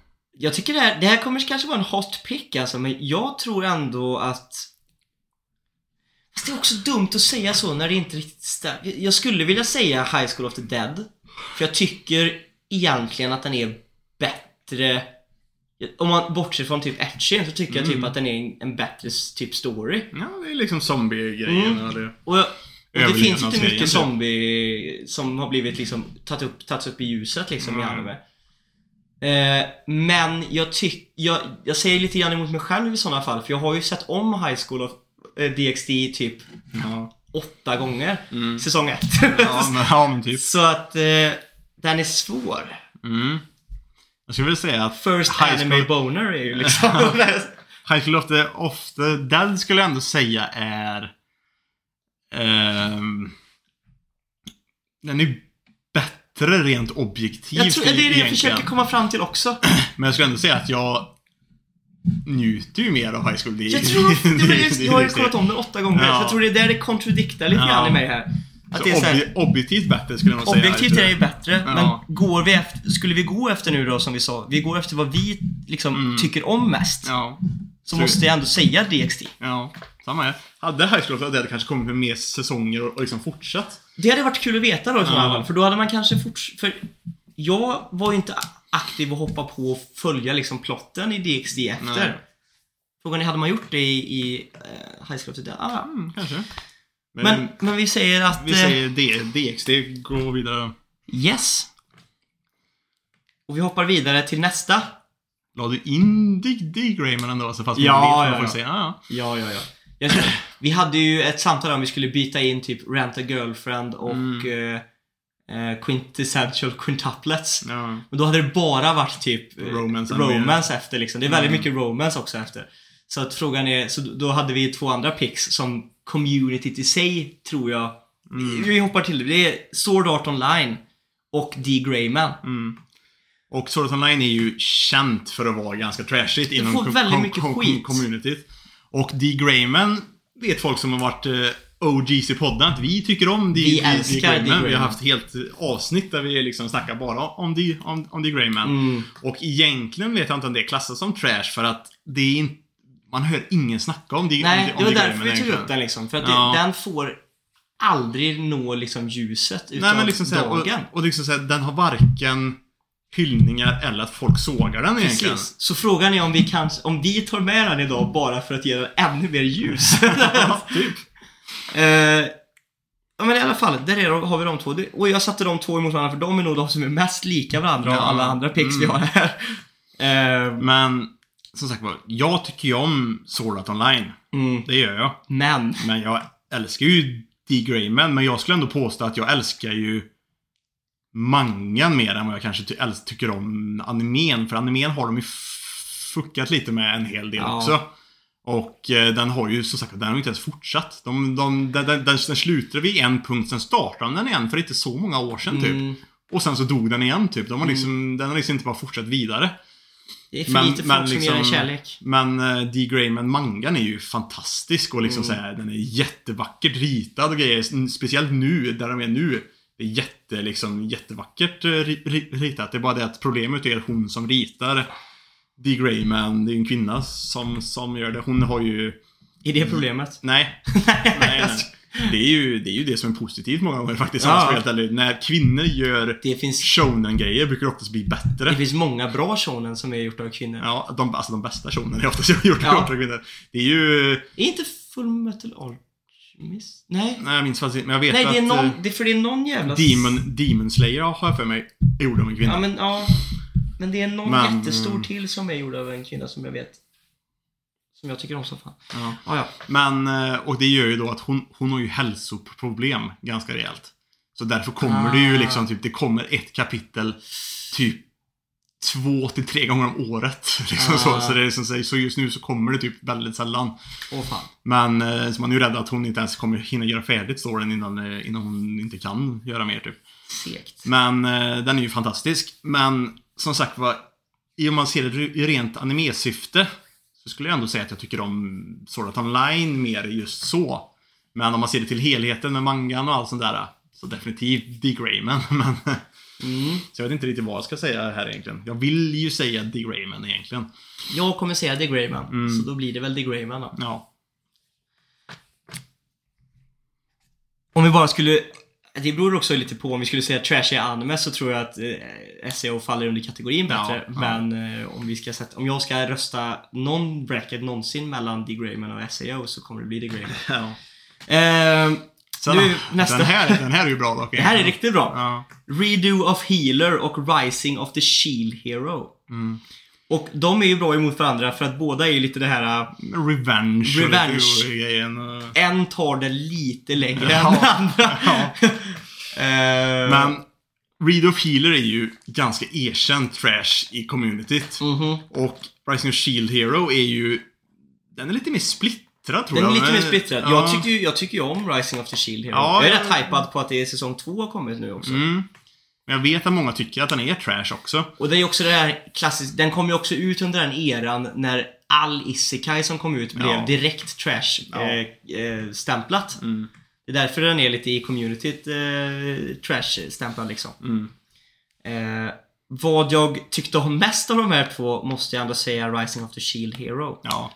Jag tycker det här, det här kommer kanske vara en hot pick alltså, men jag tror ändå att... Fast det är också dumt att säga så när det inte riktigt stämmer. Jag skulle vilja säga High School of the Dead. För jag tycker egentligen att den är bättre... Om man bortser från typ etching så tycker jag typ Mm. att den är en, bättre typ story. Ja, det är liksom zombie-grejen. Mm. det- Och, jag, och det finns inte mycket typ. zombie som har blivit liksom tagit upp, tagits upp i ljuset liksom i Mm. anime. Eh, men jag tycker, jag, jag säger lite grann emot mig själv i sådana fall för jag har ju sett om High School of eh, DxD typ Ja. åtta gånger. Mm. Säsong ett. Ja, men, ja, typ. Så att eh, den är svår. Mm. Jag skulle vilja säga att First High anime School- boner är ju liksom... High School of the, of the Dead skulle jag ändå säga är... ehm, den är bättre rent objektivt jag tror det är det jag egentligen. försöker komma fram till också. Men jag skulle ändå säga att jag njuter ju mer av High School. Det, Jag tror, det var just, jag har ju kollat om den åtta gånger, Ja. så jag tror det är där det kontradiktar lite Ja. grann i mig här. Att det är så här, obje, objektivt bättre skulle nog säga. Objektivt är det ju bättre, Ja. men går vi efter, skulle vi gå efter nu då som vi sa, vi går efter vad vi liksom Mm. tycker om mest. Ja, Så så- måste jag ändå säga DxD. ja. Samma här. Hade High School of the Dead kanske kommit med mer säsonger och, och liksom fortsatt? Det hade varit kul att veta då i sådana fall, för då hade man kanske forts... För jag var ju inte aktiv och hoppa på och följa liksom plotten i DxD efter. Nej. Frågan är, hade man gjort det i, i uh, High School of the Dead? Ah. Mm, kanske. Men, Men, men vi säger att... vi eh, säger D, DXD, gå vidare. Yes. Och vi hoppar vidare till nästa. La du in Dig D-Grayman ändå? Så fast man Ja, vet ja, ja. säga. Ja, Ja, ja, ja. Jag, vi hade ju ett samtal om vi skulle byta in typ Rent a Girlfriend och Mm. eh, eh, Quintessential Quintuplets. ja. Och då hade det bara varit typ eh, Romance romance efter liksom. Det är väldigt Mm. mycket romance också efter. Så att frågan är, så då hade vi två andra picks som communityt i sig tror jag. Mm. Vi hoppar till det. Det är Sword Art Online och D. Grayman. Mm. Och Sword Art Online är ju känt för att vara ganska trashigt inom får com- väldigt com- mycket com- skit. communityt. Och D. Grayman vet folk som har varit eh, OGs i podden att vi tycker om D- Vi älskar D. Grayman. Vi har haft helt avsnitt där vi liksom snackar bara om D. Om, om D. Grayman. Mm. Och egentligen vet jag inte om det klassas som trash för att det är inte... Man hör ingen snacka om D. Nej, om, det om var D. därför vi tog upp den liksom. För att Ja. det, den får aldrig nå liksom ljuset utav Nej men liksom såhär, och, dagen. och liksom såhär, den har varken hyllningar eller att folk sågar den egentligen. Precis. Så frågan är om vi kan, om vi tar med den idag bara för att ge den ännu mer ljus. typ. Eh, ja men i alla fall, där är, har vi de två. Det- Och jag satte de två emot varandra för de är nog de som är mest lika varandra Ja. av alla andra picks vi Mm. har här. Eh, Men, som sagt var, jag tycker ju om Sword Art Online. mm, Det gör jag. men, Men jag älskar ju D. Grayman, men jag skulle ändå påstå att jag älskar ju mangan mer än vad jag kanske ty tycker om animen. För animen har de ju fuckat lite med en hel del Ja. också. Och eh, den har ju som sagt den har ju inte ens fortsatt. De, de, den, den, den, slutade vid en punkt, sen startade den igen för inte så många år sedan typ. mm, Och sen så dog den igen typ. De har liksom, Den har liksom inte bara fortsatt vidare. Det är för Men- lite folk men som ger liksom- en kärlek. Men uh, D. Grayman mangan är ju fantastisk och liksom Mm. så här, den är jättevackert ritad och grejer. Speciellt nu, där de är nu. Det är jätte, liksom, jättevackert eh, ri- ri- ritat. Det är bara det att problemet är hon som ritar D. Grayman, det är en kvinna som, som gör det. Hon har ju... Är det problemet? Nej. nej, nej. Det är, ju, det är ju det som är positivt många gånger faktiskt. Ja. ärlig. När kvinnor gör Det finns, shonen-grejer brukar det oftast bli bättre. det finns många bra shonen som är gjorda av kvinnor. Ja, de, alltså de bästa shonen är oftast gjort Ja. av kvinnor. Det är ju... Är inte Full Metal Alchemist? Nej. Nej, jag minns faktiskt men jag vet Nej, att det är någon, eh, det är för det är någon jävla... Demon, Demon Slayer har jag för mig är gjord av en kvinna. Ja, men ja. Men det är någon Men, jättestor mm. till som är gjord av en kvinna som jag vet. Som jag tycker om som fan. Ja. Ja, ja. Men, eh, och det gör ju då att hon, hon har ju hälsoproblem ganska rejält. Så därför kommer det ju Ah. liksom typ, det kommer ett kapitel typ två till tre gånger om året. Liksom Ah. så, så, det är liksom, så- så just nu så kommer det typ väldigt sällan. Åh fan. Men eh, så man är ju rädd att hon inte ens kommer hinna göra färdigt storyn innan, eh, innan hon inte kan göra mer typ. Segt. Men den är ju fantastisk. Men som sagt var, i om man ser det i rent animesyfte så skulle jag ändå säga att jag tycker om Sword Art Online mer just så. Men om man ser det till helheten med mangan och allt sånt där så definitivt D. Grayman. Men, Mm. så jag vet inte riktigt vad jag ska säga här egentligen. Jag vill ju säga D. Grayman egentligen. Jag kommer säga The Greyman. Mm. Så då blir det väl The Greyman då. Ja. Om vi bara skulle... Det beror också lite på om vi skulle säga trashy anime så tror jag att eh, SEO faller under kategorin Ja, bättre. ja. Men eh, om vi ska sätta, om jag ska rösta någon bracket någonsin mellan The Greyman och SEO så kommer det bli The Greyman. ja. Eh, Sen, Nu, nästa. Den, här, den här är ju bra dock. det här är riktigt bra. Ja. Redo of Healer och Rising of the Shield Hero. Mm. Och de är ju bra emot varandra för att båda är ju lite det här... äh, Revenge. Revenge. och- En tar det lite längre Ja. än den andra. Ja. Eh, Men Read of Healer är ju ganska erkänt trash i communityt. mhm. Och Rising of Shield Hero är ju... Den är lite mer splittrad tror Den är jag. lite mer splittrad. Ja. Jag tycker ju jag tycker om Rising of the Shield Hero. Ja, jag är rätt hypad på att det är säsong två har kommit nu också. Mm. Men jag vet att många tycker att den är trash också. Och det är också det här klassiskt, den kom ju också ut under den eran när all Isekai som kom ut blev Ja. direkt trash Ja. eh, eh. Mm. Det är därför den är lite i communityt eh, trash-stämplad liksom. Mm. Eh, vad jag tyckte om mest av de här två måste jag ändå säga Rising of the Shield Hero. Ja.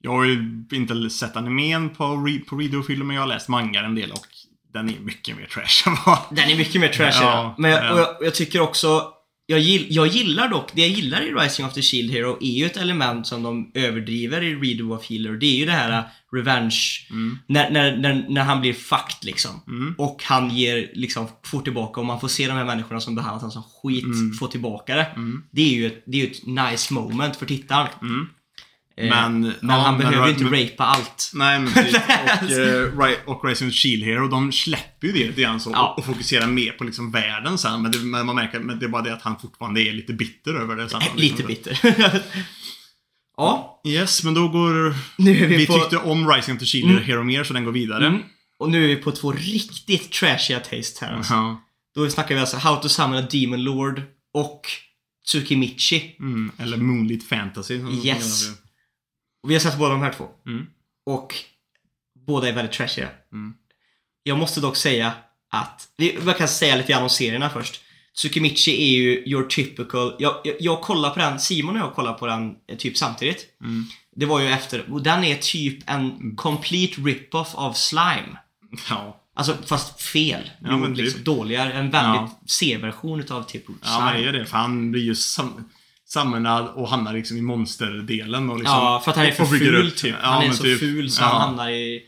Jag har ju inte sett animen på, re- på Read of Healer, men jag har läst mangan en del och den är mycket mer trash än vad... Den är mycket mer trashig. Ja, men jag, ja. och jag, jag tycker också jag, gill, jag gillar dock, det jag gillar i Rising of the Shield Hero är ju ett element som de överdriver i Redo of Healer. Det är ju det här uh, revenge, Mm. när, när, när, när han blir fucked liksom. Mm. Och han ger, liksom, får tillbaka och man får se de här människorna som behandlat honom som skit Mm. få tillbaka det. Mm. Det är ju ett, det är ju ett nice moment för tittaren. Eh, Men, men ja, han men- behöver ju inte men- allt. Nej men precis. Och, eh, Ri- och Rising Shield Hero, de släpper ju det lite grann så Ja. och, och fokuserar mer på liksom världen sen. Men, det, men man märker men det är bara det att han fortfarande är lite bitter över det sen. Lite bitter. ja, Yes, men då går... nu är vi, Vi på... tyckte om Rising the Shield Mm. Hero mer så den går vidare. Mm. Och nu är vi på två riktigt trashiga taste här alltså. Ja. Då snackar vi alltså How to Summon a Demon Lord och Tsukimichi. Mm. Eller Moonlit Fantasy. Yes. Och vi har sett båda de här två. Mm. Och båda är väldigt trashiga. Mm. Jag måste dock säga att, vi kan säga lite grann om serierna först. Tsukimichi är ju your typical, jag, jag, jag kollar på den, Simon och jag kollar på den eh, typ samtidigt. Mm. Det var ju efter, och den är typ en complete rip-off av Slime. Ja. Alltså fast fel. Ja, men liksom typ. dåligare. En väldigt C-version utav typ Ja, men det Slime. är det. För han blir ju sam sammanad och hamnar liksom i monsterdelen och liksom... Ja, för att han är för ful typ. Ja, han är så typ. ful så Ja. han hamnar i,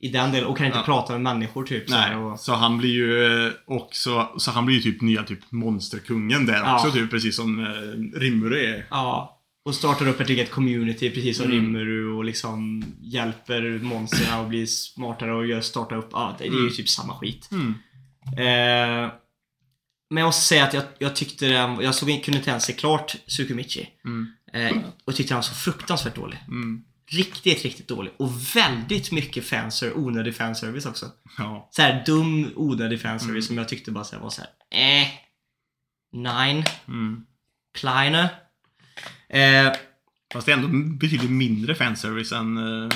i den delen och kan inte Ja. prata med människor typ. så Nej, och, så han blir ju eh, också, så han blir ju typ nya typ monsterkungen där också typ, precis som eh, Rimuru är. ja. Och startar upp ett eget community precis som Mm. Rimuru och liksom hjälper monstren att bli smartare och gör, starta upp. Ja, det, det är ju Mm. typ samma skit. Mm. Eh, men jag måste säga att jag, jag tyckte den, jag såg, kunde inte ens se klart Tsukimichi. Mm. Eh, och tyckte den var så fruktansvärt dålig. Mm. Riktigt, riktigt dålig. Och väldigt mycket fanser, onödig fanservice också. Ja. Så här dum, onödig fanservice Mm. som jag tyckte bara så här, var så här, eh. Nine. Mm. Kleine. Eh, Fast det är ändå betydligt mindre fanservice än uh,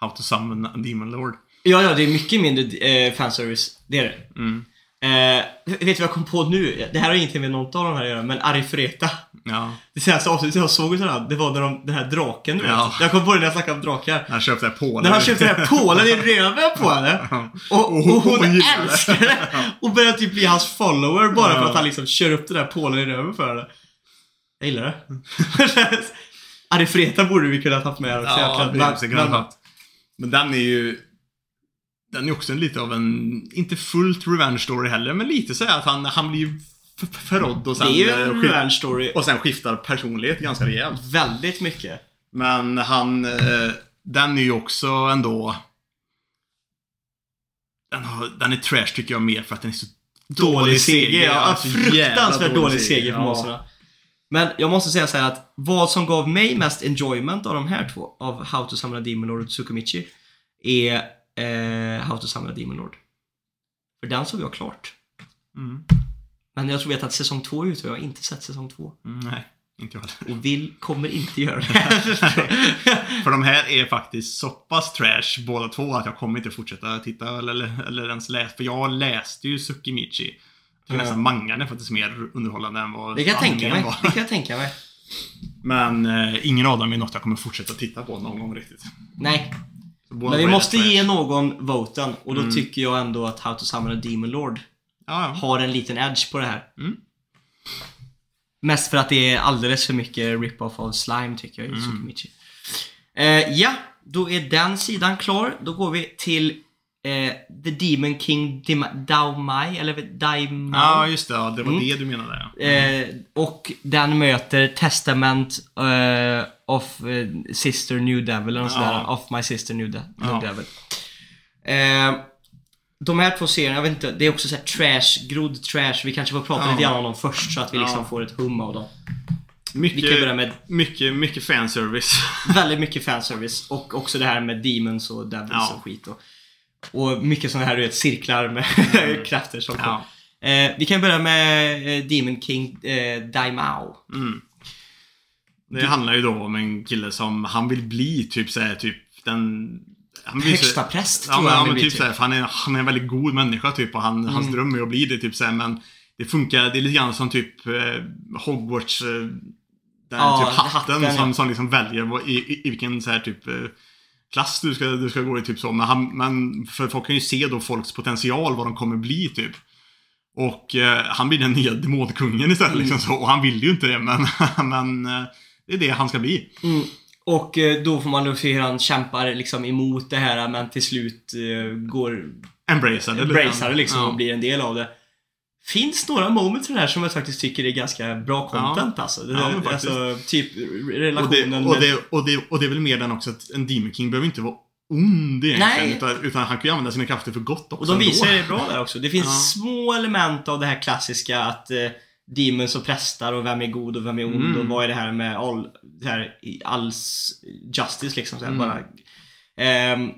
How to Summon a Demon Lord. ja, ja, det är mycket mindre eh, fanservice. Det är det. Mm. Eh, vet du vad jag kom på nu? Det här har ingenting med något av de här att göra, men Arifureta. Ja. Det senaste avsnittet jag såg den, det var när de, den här draken du Ja. vet. Jag kom på det när jag snackade om drakar. Han köpte det här Polen. När han köpte den här pålen i röven på henne. Och, och hon hon älskar det. Och börjar typ bli hans follower bara för Ja. att han liksom kör upp den där pålen i röven för henne. Jag gillar det. Arifreta borde vi kunna haft med här också. Ja, men- annat. Men den är ju... Den är också en lite av en, inte fullt revenge story heller, men lite så här att han, han blir förrådd och sen, Det är ju eh, en revenge story. och sen skiftar personlighet ganska rejält. Väldigt mycket. Men han, eh, den är ju också ändå... Den, har, den är trash tycker jag mer för att den är så Dålig seger. Ja, alltså, fruktansvärt dålig seger för Ja. Men jag måste säga så här att vad som gav mig mest enjoyment av de här två, av How to Summon a Demon och Tsukumichi, är eh, How to Summon a Demon Lord. För den såg jag klart. Mm. Men jag tror vet att säsong två är ute och jag har inte sett säsong två. Mm, nej, inte jag heller. Och vill, kommer inte göra det. För de här är faktiskt så pass trash båda två att jag kommer inte fortsätta titta eller, eller, eller ens läsa. För jag läste ju Tsukimichi. Jag nästan mangan är faktiskt mer underhållande än vad det kan jag tänka mig. var. Det kan jag tänka mig. Men eh, ingen av dem är något jag kommer fortsätta titta på någon gång riktigt. Nej, men vi måste ge någon voten och då Mm. tycker jag ändå att How to Summon a Demon Lord Ja, ja. har en liten edge på det här. Mm. Mest för att det är alldeles för mycket rip-off av Slime tycker jag i Mm. Tsukimichi. Eh, ja, då är den sidan klar. Då går vi till eh, The Demon King Dim- Daomai, eller Daimai. ja, just det. Ja, det var Mm. det du menade. Ja. Eh, och den möter Testament eh, of eh, Sister New Devil eller något Ja. sådär. Of My Sister New, De- New Ja. Devil. Eh, de här två serierna, jag vet inte, det är också så här trash, grodd trash. Vi kanske får prata Ja. lite grann om dem först så att vi liksom får ett hum av dem. Mycket, med mycket, mycket fanservice. väldigt mycket fanservice och också det här med demons och devils Ja. och skit. Och, och mycket sådana här du vet, cirklar med krafter som ja. eh, Vi kan börja med eh, Demon King eh, Daimao. Mm. Det handlar ju då om en kille som, han vill bli typ såhär, typ den... Han vill Högsta präst Ja tror jag ja, han men typ såhär, för han är, han är en väldigt god människa typ och han, hans Mm. dröm är att bli det typ såhär men Det funkar, det är lite grann som typ eh, Hogwarts eh, den Ja, typ hatten, hatten, som, ja. som liksom väljer i, i, i vilken så här typ eh, klass du ska, du ska gå i typ så. Men, han, men för folk kan ju se då folks potential, vad de kommer bli typ. Och eh, han blir den nya demonkungen istället Mm. liksom så. Och han vill ju inte det men, men eh, det är det han ska bli. Mm. Och eh, då får man då se hur han kämpar liksom emot det här men till slut eh, går embracear det liksom Ja. och blir en del av det. Finns några moments i det här som jag faktiskt tycker är ganska bra content alltså. Det, Ja, alltså typ Och relationen det, och, det, och, det, och det är väl mer den också att en Demon King behöver inte vara ond egentligen. Utan, utan han kan ju använda sina krafter för gott också. Och de visar ändå. det bra där också. Det finns Ja. små element av det här klassiska att eh, demons och prästar och vem är god och vem är ond Mm. och vad är det här med all, det här, i alls justice liksom. Så här, Mm. bara. Ehm,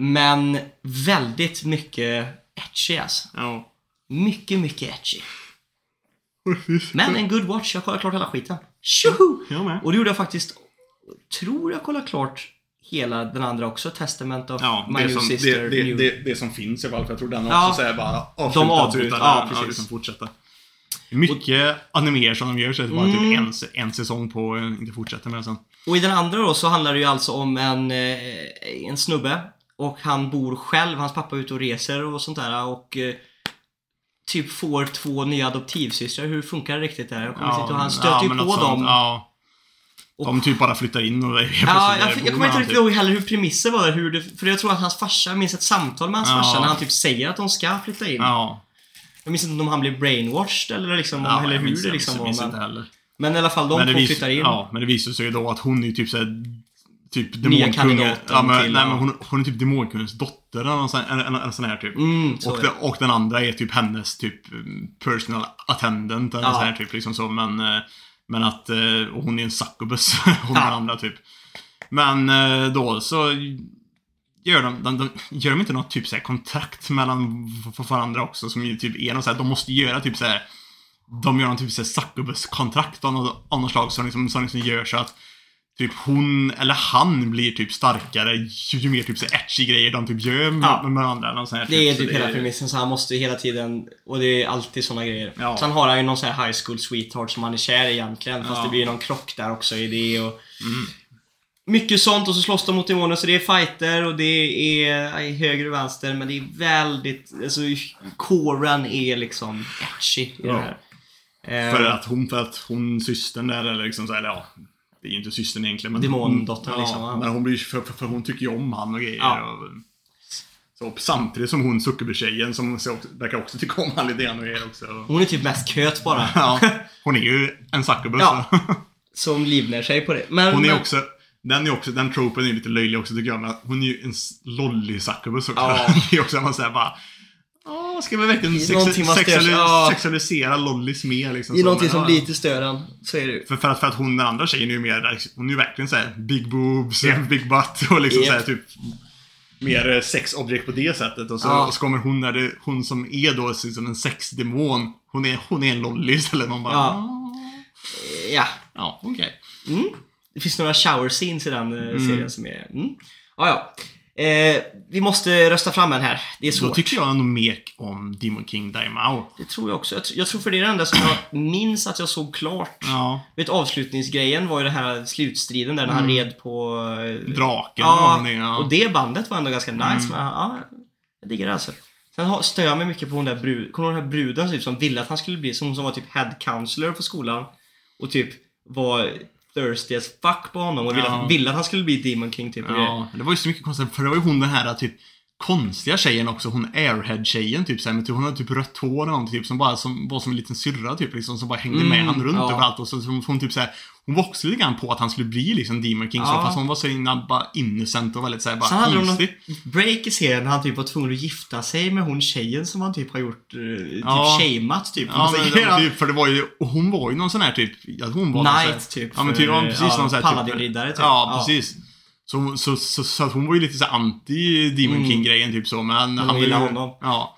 men väldigt mycket etchy alltså. Ja. Mycket, mycket. Precis. Men en good watch. Jag kollade klart hela skiten. Tjoho! Jag med. Och det gjorde jag faktiskt, tror jag kollade klart hela den andra också, Testament of Ja, My New som, Sister. det, det, New... det, det som finns i alla fall. För jag tror den Ja. också säger bara avslutat. avbryter, utan- ja, ja, precis. liksom fortsätta. Mycket animer som de gör så är det bara Mm. typ en, en säsong på och inte fortsätter med det sen. Och i den andra då så handlar det ju alltså om en, eh, en snubbe och han bor själv, hans pappa är ute och reser och sånt där och eh, typ får två nya adoptivsystrar. Hur funkar det riktigt där? Jag kommer inte ihåg. Han stöter ju men på något dem. sånt, Ja. De typ bara flyttar in och är Ja, jag, bor jag kommer inte riktigt typ. ihåg heller hur premisser var hur det, för jag tror att hans farsa, jag minns ett samtal med hans Ja. farsa när han typ säger att de ska flytta in. Ja. Jag minns inte om han blev brainwashed eller liksom, om, ja eller jag hur det jag liksom minns- var. Men, inte heller. men i alla fall, de två flyttar in. Ja, men det visar sig ju då att hon är typ såhär Typ Nya demonkungen. kandidaten Ja, men, till, nej, ja. men hon, hon är typ demonkungens dotter eller någon sån, en, en sån här typ. Mm, så och, det, och den andra är typ hennes typ mm, personal attendant eller Ja. sån här typ liksom så. Men, eh, men att, eh, hon är en succubus, hon Ja. den andra typ. Men eh, då så gör de, de, de, gör de inte något typ så här kontrakt mellan varandra också som ju typ är något så här, de måste göra typ så här. De gör någon typ så här succubus-kontrakt av något, av något slag som liksom, som liksom gör så att Typ hon eller han blir typ starkare ju, ju mer typ så etchy grejer de typ gör med, Ja. med varandra. Sån här, Det är så typ hela premissen, så han måste ju hela tiden, och det är alltid såna grejer. Ja. Sen har han ju någon sån här high school sweetheart som han är kär i egentligen, fast Ja. det blir någon krock där också i det och... Mm. Mycket sånt och så slåss de mot demoner, så det är fighter och det är höger och vänster, men det är väldigt, alltså coren är liksom etchy i Ja. det här. Eh, För att hon, för att hon, systern där, eller liksom så här, eller ja. Det är ju inte systern egentligen. Men Demondottern hon, liksom, ja. Men hon blir för, för, för hon tycker ju om han och grejer. Ja. Och, så samtidigt som hon Zuckerberg-tjejen som så verkar också tycka om han lite grann och grejer också. Hon är typ mest köt bara. Ja, hon är ju en succubus. Ja. så. Som livnär sig på det. Men, Hon är men- också, den är också, den tropen är lite löjlig också tycker jag, men hon är ju en s- lollig succubus också. Ja. Det är också man säger bara Åh, ska vi verkligen sexu- någonting man stör sig- sexuali- ja. sexualisera lollis mer liksom? Är så, någonting men, som ja. lite stör en. Så är det ju. För, för, att, för att hon, den andra tjejen är ju mer, hon är ju verkligen såhär big boobs, Ja. big butt och liksom Japp. såhär typ Mer eh, sexobjekt på det sättet och så, Ja. och så kommer hon det, hon som är då som en sexdemon Hon är, hon är en lolly istället. Man bara, Ja. ja, Ja. ja okej. Mm. Det finns några shower scenes i den eh, Mm. serien som är... Mm. Ja, ja. Eh, vi måste rösta fram en här. Det är Då svårt. tycker jag ändå mer om Demon King Daimao. Det tror jag också. Jag, jag tror för det är det enda som jag minns att jag såg klart. Ja. Vet, avslutningsgrejen var ju den här slutstriden där när han red på... eh, Draken Ja, och det, ja. och det bandet var ändå ganska nice. Mm. Men, ja, jag diggar det alltså. Sen stör jag mig mycket på hon där bruden, kommer den här bruden typ, som ville att han skulle bli, som, som var typ head counselor på skolan. Och typ var thirsty as fuck på honom och ville, Ja. ville att han skulle bli Demon King typ. Ja, det var ju så mycket konstigt. För det var ju hon den här typ konstiga tjejen också. Hon airhead-tjejen typ såhär. Men typ, hon hade typ rött hår eller någonting. Typ, som bara som, var som en liten syrra typ liksom. Som bara hängde med Mm, han runt ja. överallt. Och så, så hon typ såhär. Hon var också lite grann på att han skulle bli liksom Demon King. Så, Ja. fast hon var så himla bara innocent och väldigt såhär Sen bara hade de konstig. något break i serien när han typ var tvungen att gifta sig med hon tjejen som han typ har gjort, eh, typ Ja. shameat typ. Ja, men, säger. ja, typ, för det var ju, hon var ju någon sån här typ, ja, hon var Knight typ. Ja men typ, ja, precis någon sån här Paladin-riddare typ. Ja, precis. Så, så, så, så att hon var ju lite så anti Demon Mm. King-grejen typ så, men han gillade honom. Ja.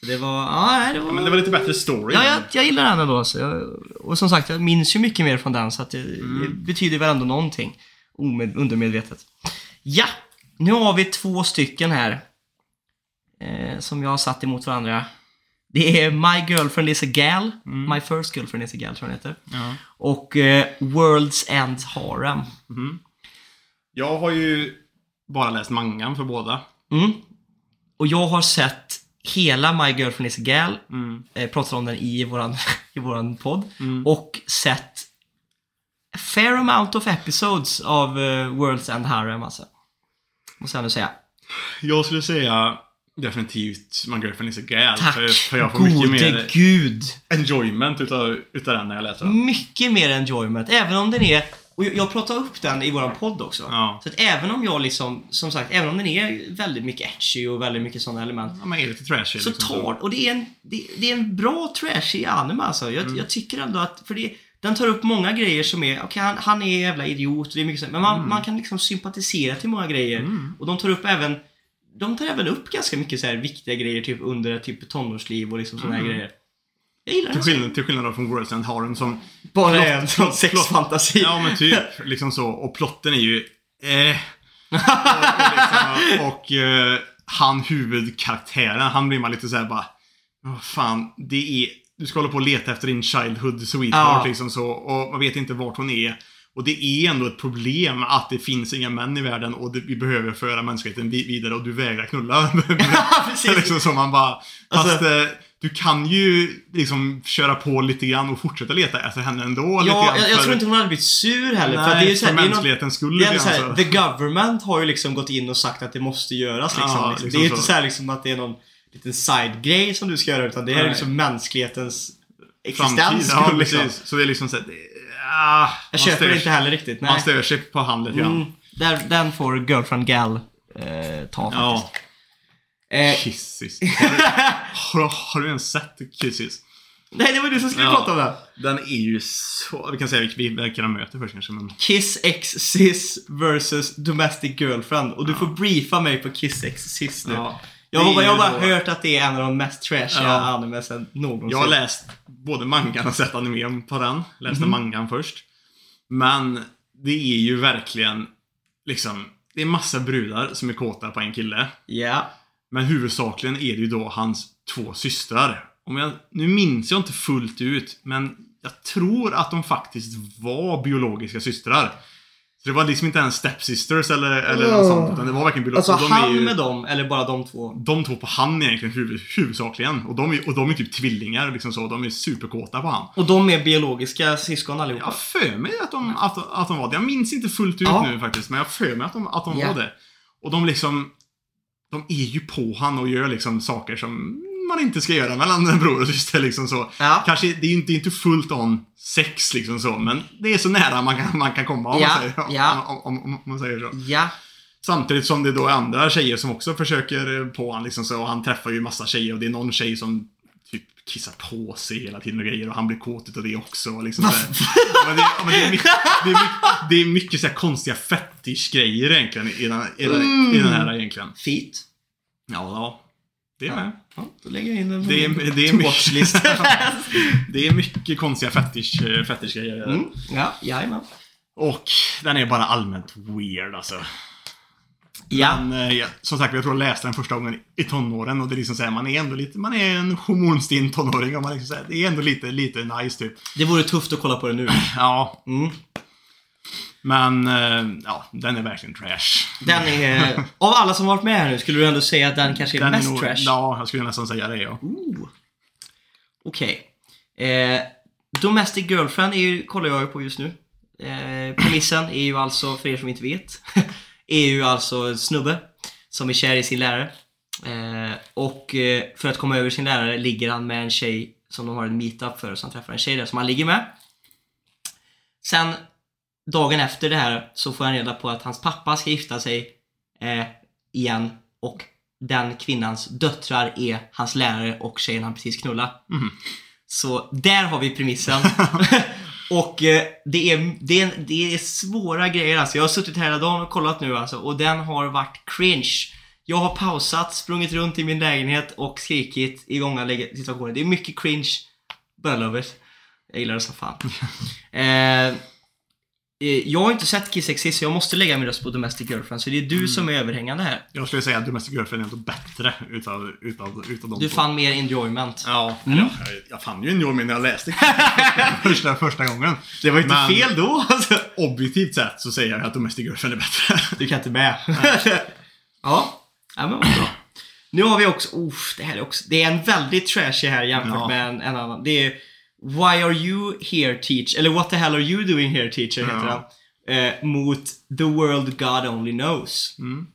Så det var, ja det var... Men det var lite bättre story. Ja, jag, jag gillar den ändå. Så jag, och som sagt, jag minns ju mycket mer från den så att det, Mm. det betyder väl ändå någonting. Omed, undermedvetet. Ja! Nu har vi två stycken här. Eh, som jag har satt emot varandra. Det är My Girlfriend is a Gal. My First Girlfriend is a Gal tror jag den heter. Ja. Och eh, World's End Harem. Mhm. Jag har ju bara läst mangan för båda. Mm. Och jag har sett hela My Girlfriend is a Gal. Mm. eh, pratar om den i våran, i våran podd. Mm. Och sett a fair amount of episodes av uh, World's End Harem alltså. Måste jag ändå säga. Jag skulle säga definitivt My Girlfriend is a Gal. Tack För, för jag får mycket gode mer gud. enjoyment utav, utav den när jag läser den. Mycket mer enjoyment. Även om den är... Och jag, jag pratar upp den i våran podd också. Ja. Så att även om jag liksom, som sagt, även om den är väldigt mycket etchy och väldigt mycket sådana element. Ja, men är lite trashy Så liksom. tar, och det är en, det, det är en bra trashig anime alltså. Jag, Mm. jag tycker ändå att, för det, den tar upp många grejer som är, okej han, han är jävla idiot och det är mycket så, men man, Mm. man kan liksom sympatisera till många grejer. Och de tar upp även, de tar även upp ganska mycket så här viktiga grejer typ under typ tonårsliv och liksom sådana här grejer. Jag gillar Till den. skillnad, till skillnad från World's End Harem som... Bara plott- en sån sexfantasi. Ja men typ, liksom så. Och plotten är ju... Eh, och, och, liksom, och eh, han huvudkaraktären, han blir man lite såhär bara... Vad fan, det är... Du ska hålla på och leta efter din childhood sweetheart Ja. liksom så. Och man vet inte vart hon är. Och det är ändå ett problem att det finns inga män i världen och det, vi behöver föra mänskligheten vi- vidare och du vägrar knulla. Ja, liksom så man bara... Alltså- fast eh, du kan ju liksom köra på lite grann och fortsätta leta efter henne ändå. Ja, jag, jag tror inte hon hade blivit sur heller. Nej, för det är ju så här, för mänsklighetens skull. Det är så här, the government har ju liksom gått in och sagt att det måste göras liksom. Ja, liksom. liksom det är ju inte så. här liksom att det är någon liten side-grej som du ska göra utan det är Nej. liksom mänsklighetens Framtid. existens Ja, liksom. precis. Så det är liksom så här, det, ah, Jag man köper det inte heller riktigt. Man Nej. stör sig på han lite grann. Mm, där, den får Girlfriend Gal eh, ta faktiskt. Ja. Eh, Kissis. Har du, har, har du ens sett Kissis? nej, det var du som skulle Ja. prata om det. Den är ju så... Vi kan säga vilka, de möter först kanske, men... Kiss X Sis versus Domestic Girlfriend. Och du får briefa mig på Kiss X Sis nu. Ja. Jag har jag har bara hört att det är en av de mest trashiga Ja. animesen någonsin. Jag har läst både mangan och sett animen på den. Läste Mhm. mangan först. Men det är ju verkligen liksom... Det är massa brudar som är kåta på en kille. Ja. Men huvudsakligen är det ju då hans två systrar. Om jag, nu minns jag inte fullt ut, men jag tror att de faktiskt var biologiska systrar. Så det var liksom inte ens stepsisters eller, eller något sånt, utan det var verkligen biologiska. Alltså de är han ju, med dem, eller bara de två? De två på han egentligen huvud, huvudsakligen. Och de, är, och de är typ tvillingar liksom så. De är superkåta på han. Och de är biologiska syskon Jag allihopa? har för mig att de, att, att de var det. Jag minns inte fullt ut Ja. nu faktiskt, men jag har för mig att de, att de Ja. var det. Och de liksom... De är ju på han och gör liksom saker som man inte ska göra mellan en bror och syster liksom så. Ja. Kanske, det är ju inte, inte fullt on sex liksom så, men det är så nära man kan, man kan komma om, Ja, man, säger, ja. om, om, om, om man säger så. Ja. Samtidigt som det då är andra tjejer som också försöker på han liksom så. Och han träffar ju massa tjejer och det är någon tjej som typ kissar på sig hela tiden och grejer och han blir kåt utav det också. och Liksom så men det, men det, är mycket, det, är mycket, det är mycket så konstiga fetischgrejer egentligen i den, i, den, i den här egentligen. Feet. Ja, ja. Det är med. Ja, då lägger jag in på Det är, det, är mycket, det är mycket konstiga fetisch, fetischgrejer. mm. Ja, jajamän. Och den är bara allmänt weird alltså. Ja. Men, eh, ja, som sagt, jag tror jag läste den första gången i tonåren och det är liksom såhär, man är ändå lite, man är en hormonstinn tonåring och man liksom såhär, det är ändå lite, lite nice typ. Det vore tufft att kolla på det nu. Ja, Mm. Men eh, ja, den är verkligen trash. Den är... Av alla som varit med här nu, skulle du ändå säga att den kanske är Den mest nog, trash? Ja, jag skulle nästan säga det ja. Ooh. Okej. Eh, Domestic Girlfriend är ju, kollar jag ju på just nu. Eh, premissen är ju alltså, för er som inte vet, är ju alltså en snubbe som är kär i sin lärare. Eh, och eh, för att komma över sin lärare ligger han med en tjej som de har en meetup för, så han träffar en tjej där som han ligger med. Sen, dagen efter det här, så får han reda på att hans pappa ska gifta sig eh, igen och den kvinnans döttrar är hans lärare och tjejen han precis knullade. Mhm. Så där har vi premissen. och eh, det, är, det, är, det är svåra grejer alltså. Jag har suttit här hela dagen och kollat nu alltså och den har varit cringe. Jag har pausat, sprungit runt i min lägenhet och skrikit i många situationer. Det är mycket cringe. It. Jag gillar det som fan. eh, jag har inte sett Kiss Exist så jag måste lägga min röst på Domestic Girlfriend. Så det är du som är överhängande här. Jag skulle säga att Domestic Girlfriend är ändå bättre utav, utav, utav de Du två. fann mer enjoyment. Ja, Mm. jag, jag fann ju en Jormin när jag läste första, första gången. Det var inte Men- fel då alltså. Objektivt sett så säger jag att Domestic Girlfriend är bättre. Du kan inte med. ja. ja, men vad bra. Nu har vi också, uff, det här är också, det är en väldigt trashy här jämfört Ja. med en, en annan. Det är Why are you here teach? Eller What the hell are you doing here teacher heter Ja. den. Eh, mot The world God only knows. Mm.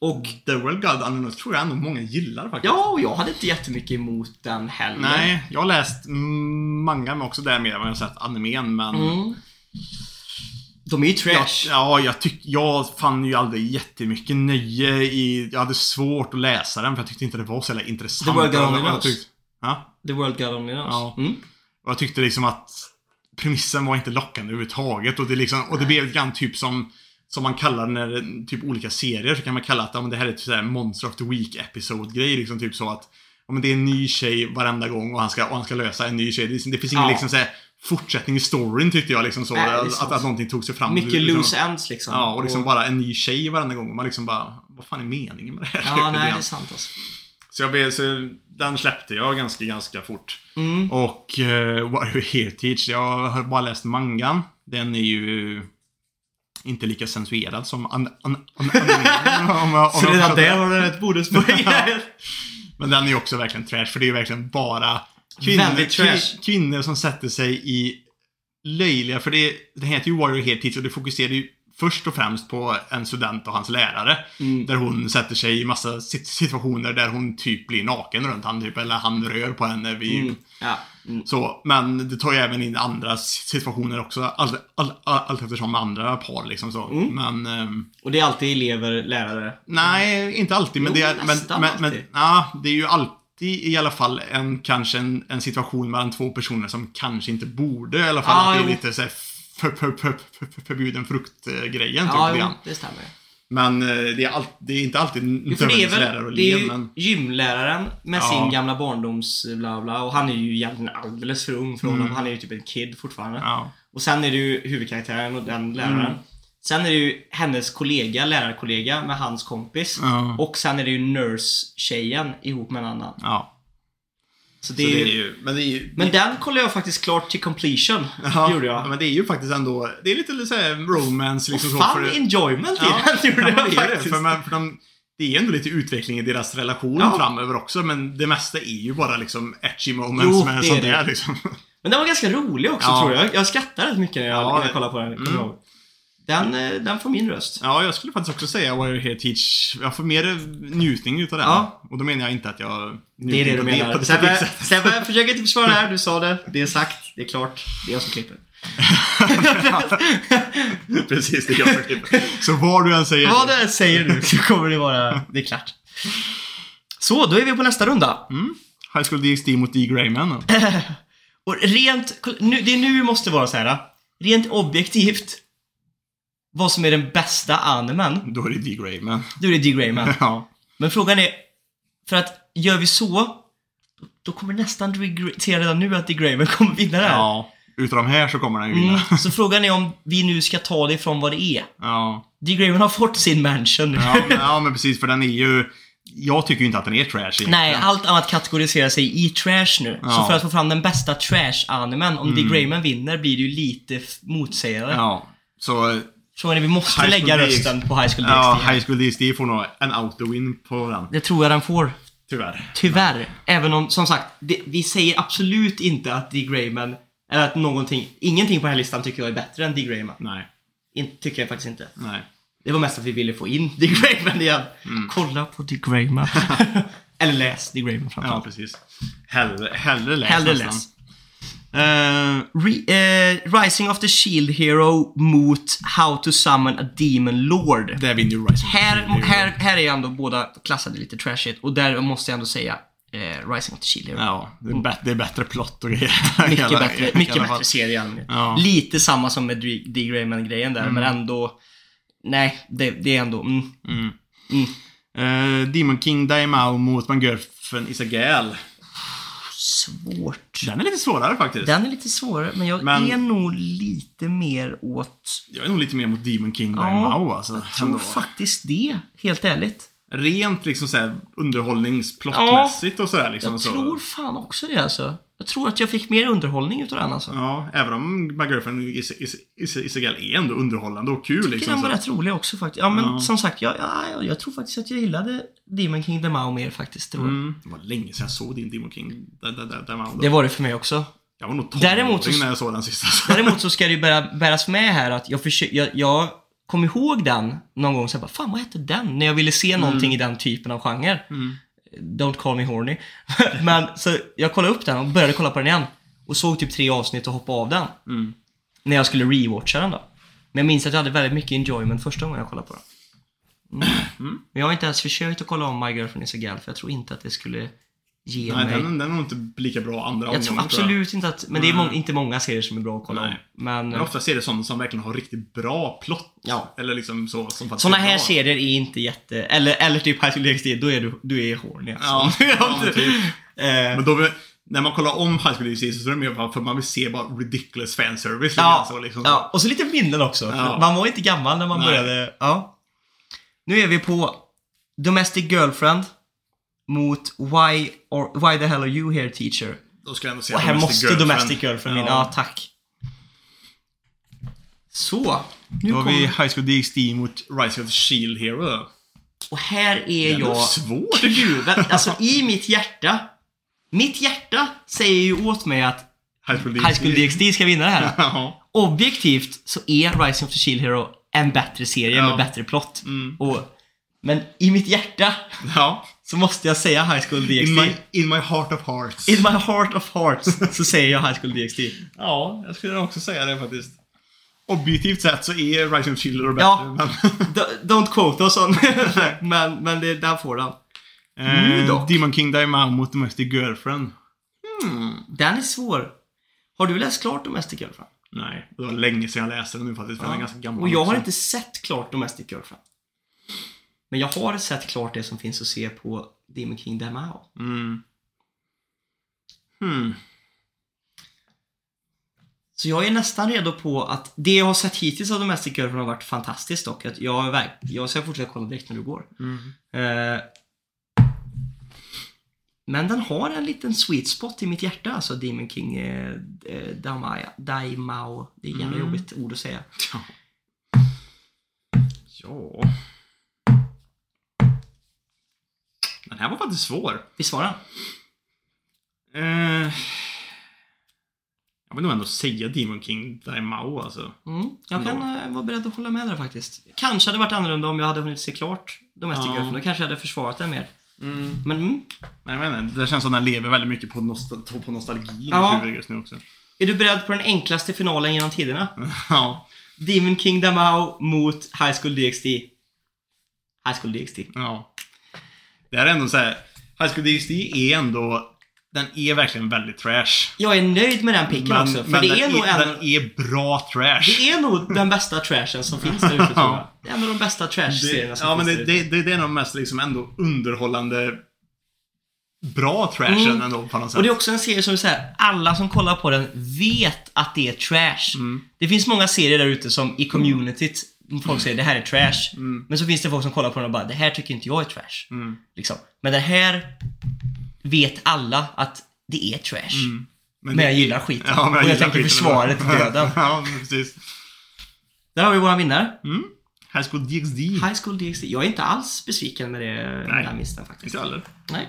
Och The World God Unknown tror jag ändå många gillar faktiskt. ja, och jag hade inte jättemycket emot den heller. Nej, jag har läst manga men också där mer än vad jag har sett animen men... Mm. De är ju Jag, trash. ja, jag, tyck, jag fann ju aldrig jättemycket nöje i... Jag hade svårt att läsa den för jag tyckte inte det var så jävla intressant. The World God Only jag Knows. Ja. The world God only knows. Ja. Mm. Och jag tyckte liksom att premissen var inte lockande överhuvudtaget. Och det, liksom, och det blev grann typ som, som man kallar när typ olika serier så kan man kalla att ja, men det här är ett sådär Monster of the Week episode-grej. Liksom typ så att ja, men det är en ny tjej varenda gång och han ska, och han ska lösa en ny tjej. Det, det finns ingen Ja. liksom såhär fortsättning i storyn tyckte jag liksom så. Nej, att, sant. att någonting tog sig fram. Mycket liksom, loose ends liksom. Ja, och liksom bara en ny tjej varenda gång. Och man liksom bara, vad fan är meningen med det här? Ja, nej, det är sant alltså. Så, jag blev, så den släppte jag ganska, ganska fort. Mm. Och uh, Warrior Heritage, jag har bara läst mangan. Den är ju inte lika sensuerad som an, an, an, an, om, om Så redan där har du ett bonuspoäng. Men den är ju också verkligen trash, för det är ju verkligen bara kvinnor, trash. kvi- kvinnor som sätter sig i löjliga, för det, det heter ju Warrior Heritage och det fokuserar ju först och främst på en student och hans lärare. Mm. Där hon sätter sig i massa sit- situationer där hon typ blir naken runt han typ, eller han rör på henne vid Mm. Ja. Mm. så, men det tar ju även in andra situationer också. Allt, all, all, allt eftersom med andra par liksom så. Mm. Men, ehm, Och det är alltid elever, lärare. nej, inte alltid. Men Jo, det är, men, men, men, ja, det är ju alltid i alla fall en, kanske en, en situation mellan två personer som kanske inte borde i alla fall. Ja, att det är lite såhär för, för, för, för, för, förbjuden frukt-grejen Ja, typ. jo, grann. det stämmer. Men eh, det är, all, det är inte alltid Jo, nödvändigtvis lärare och det är elev, men... gymläraren med Ja. sin gamla barndoms bla bla och han är ju egentligen alldeles för ung för honom. Mm. Han är ju typ en kid fortfarande. Ja. Och sen är det ju huvudkaraktären och den läraren. Mm. Sen är det ju hennes kollega, lärarkollega med hans kompis. Ja. Och sen är det ju nurse-tjejen ihop med en annan. ja. Så Så det är, ju... men det är ju... Men den kollade jag faktiskt klart till completion. Ja, gjorde jag. men det är ju faktiskt ändå, det är lite så här romance liksom och fan för, enjoyment i ja, den gjorde ja, jag det det. För, man, för de, det är ju ändå lite utveckling i deras relation Ja. framöver också, men det mesta är ju bara liksom etchy moments Jo, med det sånt det. där liksom. Men den var ganska rolig också Ja. tror jag. Jag skrattade rätt mycket när jag, Ja, när jag kollade på den. mm. Den, eh, den får min röst. Ja, jag skulle faktiskt också säga Warrior Heritage. Jag får mer njutning utav den. Ja. Och då menar jag inte att jag Det är det du menar. Sebbe. Sebbe, försök inte försvara det här. Du sa det. Det är sagt. Det är klart. Det är jag som klipper. Precis, det är jag som klipper. Så vad du än säger. Vad du än säger nu så kommer det vara... Det är klart. Så, då är vi på nästa runda. Mm. High School DxD mot D. Grayman. Och rent... Nu, det är nu vi måste vara så här. Rent objektivt. Vad som är den bästa animen. Då är det D. Grayman. Då är det D. Grayman. Ja. Men frågan är, för att gör vi så, då kommer nästan D. Gra- se redan nu att D. Grayman kommer vinna det här. ja. Utav de här så kommer den ju vinna. Mm, så frågan är om vi nu ska ta det från vad det är. Ja. D. Grayman har fått sin mansion. Ja, men, ja, men precis, för den är ju... Jag tycker ju inte att den är trash egentligen. Nej, allt annat kategoriserar sig i trash nu. Så Ja. Mm. för att få fram den bästa trash-animen, om D. Grayman vinner, blir det ju lite motsägande. Ja. Så, Frågan är, vi måste High lägga rösten på High School DxD. ja, High School DxD får nog en auto-win på den. Det tror jag den får. Tyvärr. Tyvärr. Även om, som sagt, det, vi säger absolut inte att D. Grayman, eller att någonting, ingenting på den här listan tycker jag är bättre än D. Grayman. Nej. In, tycker jag faktiskt inte. Nej. Det var mest att vi ville få in D. Grayman igen. Kolla på D. Grayman. eller läs D. Grayman Ja, framförallt. precis. Hellre, hellre läs Hellre nästan. läs. Eh, re, eh, Rising of the Shield Hero mot How to Summon a Demon Lord. Där vinner ju Rising. Här, här, här är ändå båda klassade lite trashigt och där måste jag ändå säga eh, Rising of the Shield Hero. Ja, det är, bä- det är bättre plott och grejer. Mycket alla- bättre, mycket fall. bättre serie i allmänhet. Ja. Lite samma som med D. D. Grayman-grejen där, men ändå... Nej, det, det är ändå... Mm, Mm. mm. Demon King Daimao mot My Girlfriend Is A Gal. Svårt. Den är lite svårare faktiskt. Den är lite svårare, men jag Men- är nog lite mer åt... Jag är nog lite mer mot Demon King Ja, Daimao alltså. Jag tror Ändå. faktiskt det, helt ärligt. Rent liksom såhär underhållningsplottmässigt och sådär liksom. Jag så. tror fan också det alltså. Jag tror att jag fick mer underhållning utav den alltså. Ja, även om My Girlfriend Is, is, is, is är ändå underhållande och kul Jag tycker liksom. den var så. rätt rolig också faktiskt. Ja men Ja. som sagt, jag, ja, jag, jag tror faktiskt att jag gillade Demon King The Mao mer faktiskt. Det var, Mm. Det var länge sedan jag såg din Demon King Da- Da- Da- Daimao. det var det för mig också. Jag var nog Däremot så- när jag såg den sista. Däremot så ska det ju bära, bäras med här att jag, försö- jag, jag kom ihåg den någon gång så jag bara, fan vad hette den? När jag ville se någonting i den typen av genre. Mm. Don't call me horny. Men så jag kollade upp den och började kolla på den igen. Och såg typ tre avsnitt och hoppade av den. Mm. När jag skulle rewatcha den då. Men jag minns att jag hade väldigt mycket enjoyment första gången jag kollade på den. Mm. Men jag har inte ens försökt att kolla om My Girlfriend is a Gal för jag tror inte att det skulle ge Nej, mig... den, den är nog inte lika bra andra jag tror absolut inte att... Men det är må- inte många serier som är bra att kolla Nej. om. Men... Men ofta ser det sådana som verkligen har riktigt bra plott. Ja. Eller liksom så. Som Såna är här bra. serier är inte jätte... Eller, eller typ High School DxD, då är du, du är horny alltså. Ja, ja, men typ. Eh, Men då, när man kollar om High School DxD så är det mer för man vill se bara ridiculous fanservice. Ja, så, liksom. ja, och så lite minnen också. Ja. Man var inte gammal när man Nej. började. Ja. Nu är vi på Domestic Girlfriend mot Why, or, why the hell are you here teacher? Då ska jag ändå säga Och här Domestic måste Girlfriend. Domestic Girlfriend in. Ja, tack. Så. Nu Då har vi kommer... High School DxD mot Rise of the Shield Hero. då. Och här är Det är nog jag svårt. kluven. Alltså i mitt hjärta. Mitt hjärta säger ju åt mig att High School DxD. High School DxD ska vinna det här. ja. Objektivt så är Rising of the Shield Hero en bättre serie Ja. med bättre plott. Mm. Och, men i mitt hjärta ja. Så måste jag säga High School DxD. In my, in my heart of hearts. In my heart of hearts så säger jag High School DxD. Ja, jag skulle också säga det faktiskt. Objektivt sett så är Rising of Shield Hero bättre. Ja. Men, Don't quote oss on. men, men det, där får den. Nu eh. Demon King Daimao mot Domestic Girlfriend. Den är svår. Har du läst klart Domestic Girlfriend? Nej, det var länge sedan jag läste den nu faktiskt. För den är ganska gammal Och jag har också. inte sett klart Domestic Girlfriend. Men jag har sett klart det som finns att se på Demon King Damao. Mm. Hmm. Så jag är nästan redo på att det jag har sett hittills av Domestic Girlfriend har varit fantastiskt dock. Att jag, jag ska fortsätta kolla direkt när du går. Mm. Eh, men den har en liten sweet spot i mitt hjärta, alltså Demon King eh, eh, Daimao. Daimao. Det är jävla Mm. jobbigt ord att säga. Ja. Ja. Den här var faktiskt svår. Visst var den? Eh, jag vill nog ändå säga Demon King Daimao alltså. Mm, jag kan eh, vara beredd att hålla med där faktiskt. Kanske hade det varit annorlunda om jag hade hunnit se klart Domestic Ja. Girlfriend. Då kanske jag hade försvarat den mer. Mm. Men mm, Nej, jag vet inte. Det känns som den lever väldigt mycket på, nostal- på nostalgi i Ja. just nu också. är du beredd på den enklaste finalen genom tiderna? Ja. Demon King Damao mot High School DxD. High School DxD. Ja. Det här är ändå så här. High School DxD är ändå... Den är verkligen väldigt trash. Jag är nöjd med den picken också, för det den är nog en... den är bra trash. Det är nog den bästa trashen som finns där ute tror jag. Det är en av de bästa trash-serierna som ja, men finns det, där ute. det, det, det är nog mest liksom ändå underhållande bra trashen Mm. ändå på något sätt. Och det är också en serie som så här, alla som kollar på den vet att det är trash. Mm. Det finns många serier där ute som i communityt, folk säger det här är trash. Mm. Men så finns det folk som kollar på den och bara, det här tycker inte jag är trash. Mm. Liksom. Men det här vet alla att det är trash. Mm. Men jag gillar skiten. Ja, men och jag tänker försvara det till döden. ja, men precis. Där har vi våra vinnare. Mm. High School DxD. High School DxD. Jag är inte alls besviken med det, Nej. den listan faktiskt. Inte heller. Nej.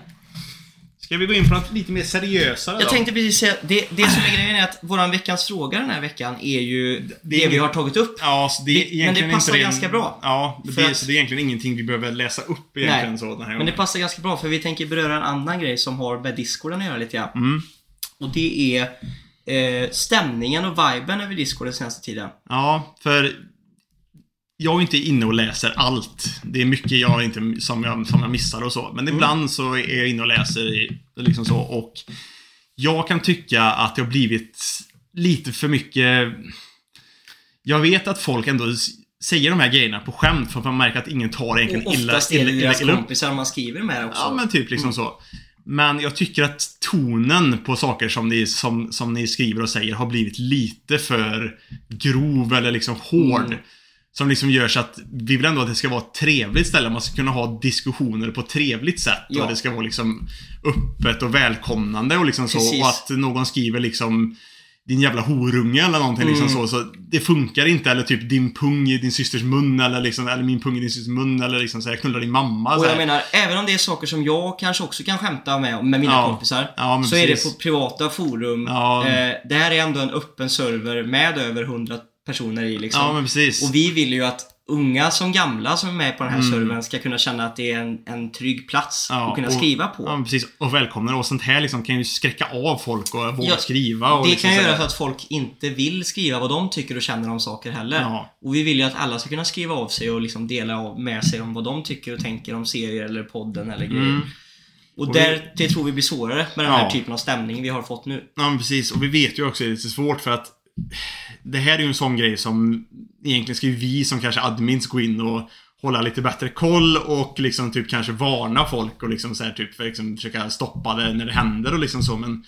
Ska vi gå in på något lite mer seriösare Jag då? tänkte precis säga, det, det som är grejen är att våran veckans fråga den här veckan är ju det, det vi har tagit upp. Ja, så det är Det- men det passar inte ganska bra. Ja, det, det, att- så det är egentligen ingenting vi behöver läsa upp egentligen Nej, så den här Men det gången. passar ganska bra för vi tänker beröra en annan grej som har med discorden att göra lite grann. Mm. Och det är eh, stämningen och viben över discord den senaste tiden. Ja, för jag är inte inne och läser allt. Det är mycket jag inte, som, jag, som jag missar och så. Men ibland så är jag inne och läser i- liksom så och jag kan tycka att det har blivit lite för mycket... Jag vet att folk ändå säger de här grejerna på skämt för att man märker att ingen tar egentligen illa, oftast är det illa, deras illa kompisar man skriver med också. Ja, men typ liksom så. Men jag tycker att tonen på saker som ni, som, som ni skriver och säger har blivit lite för grov eller liksom hård. Mm. Som liksom gör så att vi vill ändå att det ska vara ett trevligt ställe. Man ska kunna ha diskussioner på ett trevligt sätt. Ja. Och det ska vara liksom öppet och välkomnande och liksom så. Precis. Och att någon skriver liksom din jävla horunge eller någonting liksom Mm. så, så. Det funkar inte. Eller typ din pung i din systers mun eller liksom, eller min pung i din systers mun eller liksom så här, knulla din mamma. Och jag menar, även om det är saker som jag kanske också kan skämta med, med mina Ja. kompisar. Ja, så är det precis. på privata forum. Ja. Eh, det här är ändå en öppen server med över 100 personer i liksom. Ja, men precis. Och vi vill ju att unga som gamla som är med på den här Mm. servern ska kunna känna att det är en, en trygg plats Ja, att kunna och- skriva på. Ja, precis. Och välkomna. Och sånt här liksom kan ju skräcka av folk och våga Ja, skriva. Och det liksom kan göra så att folk inte vill skriva vad de tycker och känner om saker heller. Ja. Och vi vill ju att alla ska kunna skriva av sig och liksom dela med sig om vad de tycker och tänker om serier eller podden eller grejer. Mm. Och, Och där, det tror vi blir svårare med den här typen av stämning vi har fått nu. Ja, men precis. Och vi vet ju också att det är lite svårt för att det här är ju en sån grej som egentligen ska ju vi som kanske admins gå in och hålla lite bättre koll och liksom typ kanske varna folk och liksom så här typ för liksom försöka stoppa det när det händer och liksom så men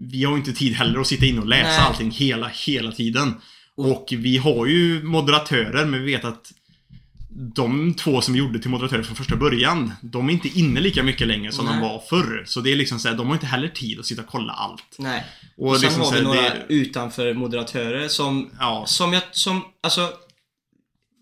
vi har ju inte tid heller att sitta in och läsa Nej. allting hela, hela tiden. Och vi har ju moderatörer, men vi vet att de två som gjorde till moderatörer från första början, de är inte inne lika mycket längre som de Nej. var förr. Så det är liksom så här, de har inte heller tid att sitta och kolla allt. Nej. Och, Och sen liksom har vi några det, utanför moderatörer som, Ja. som jag, som, alltså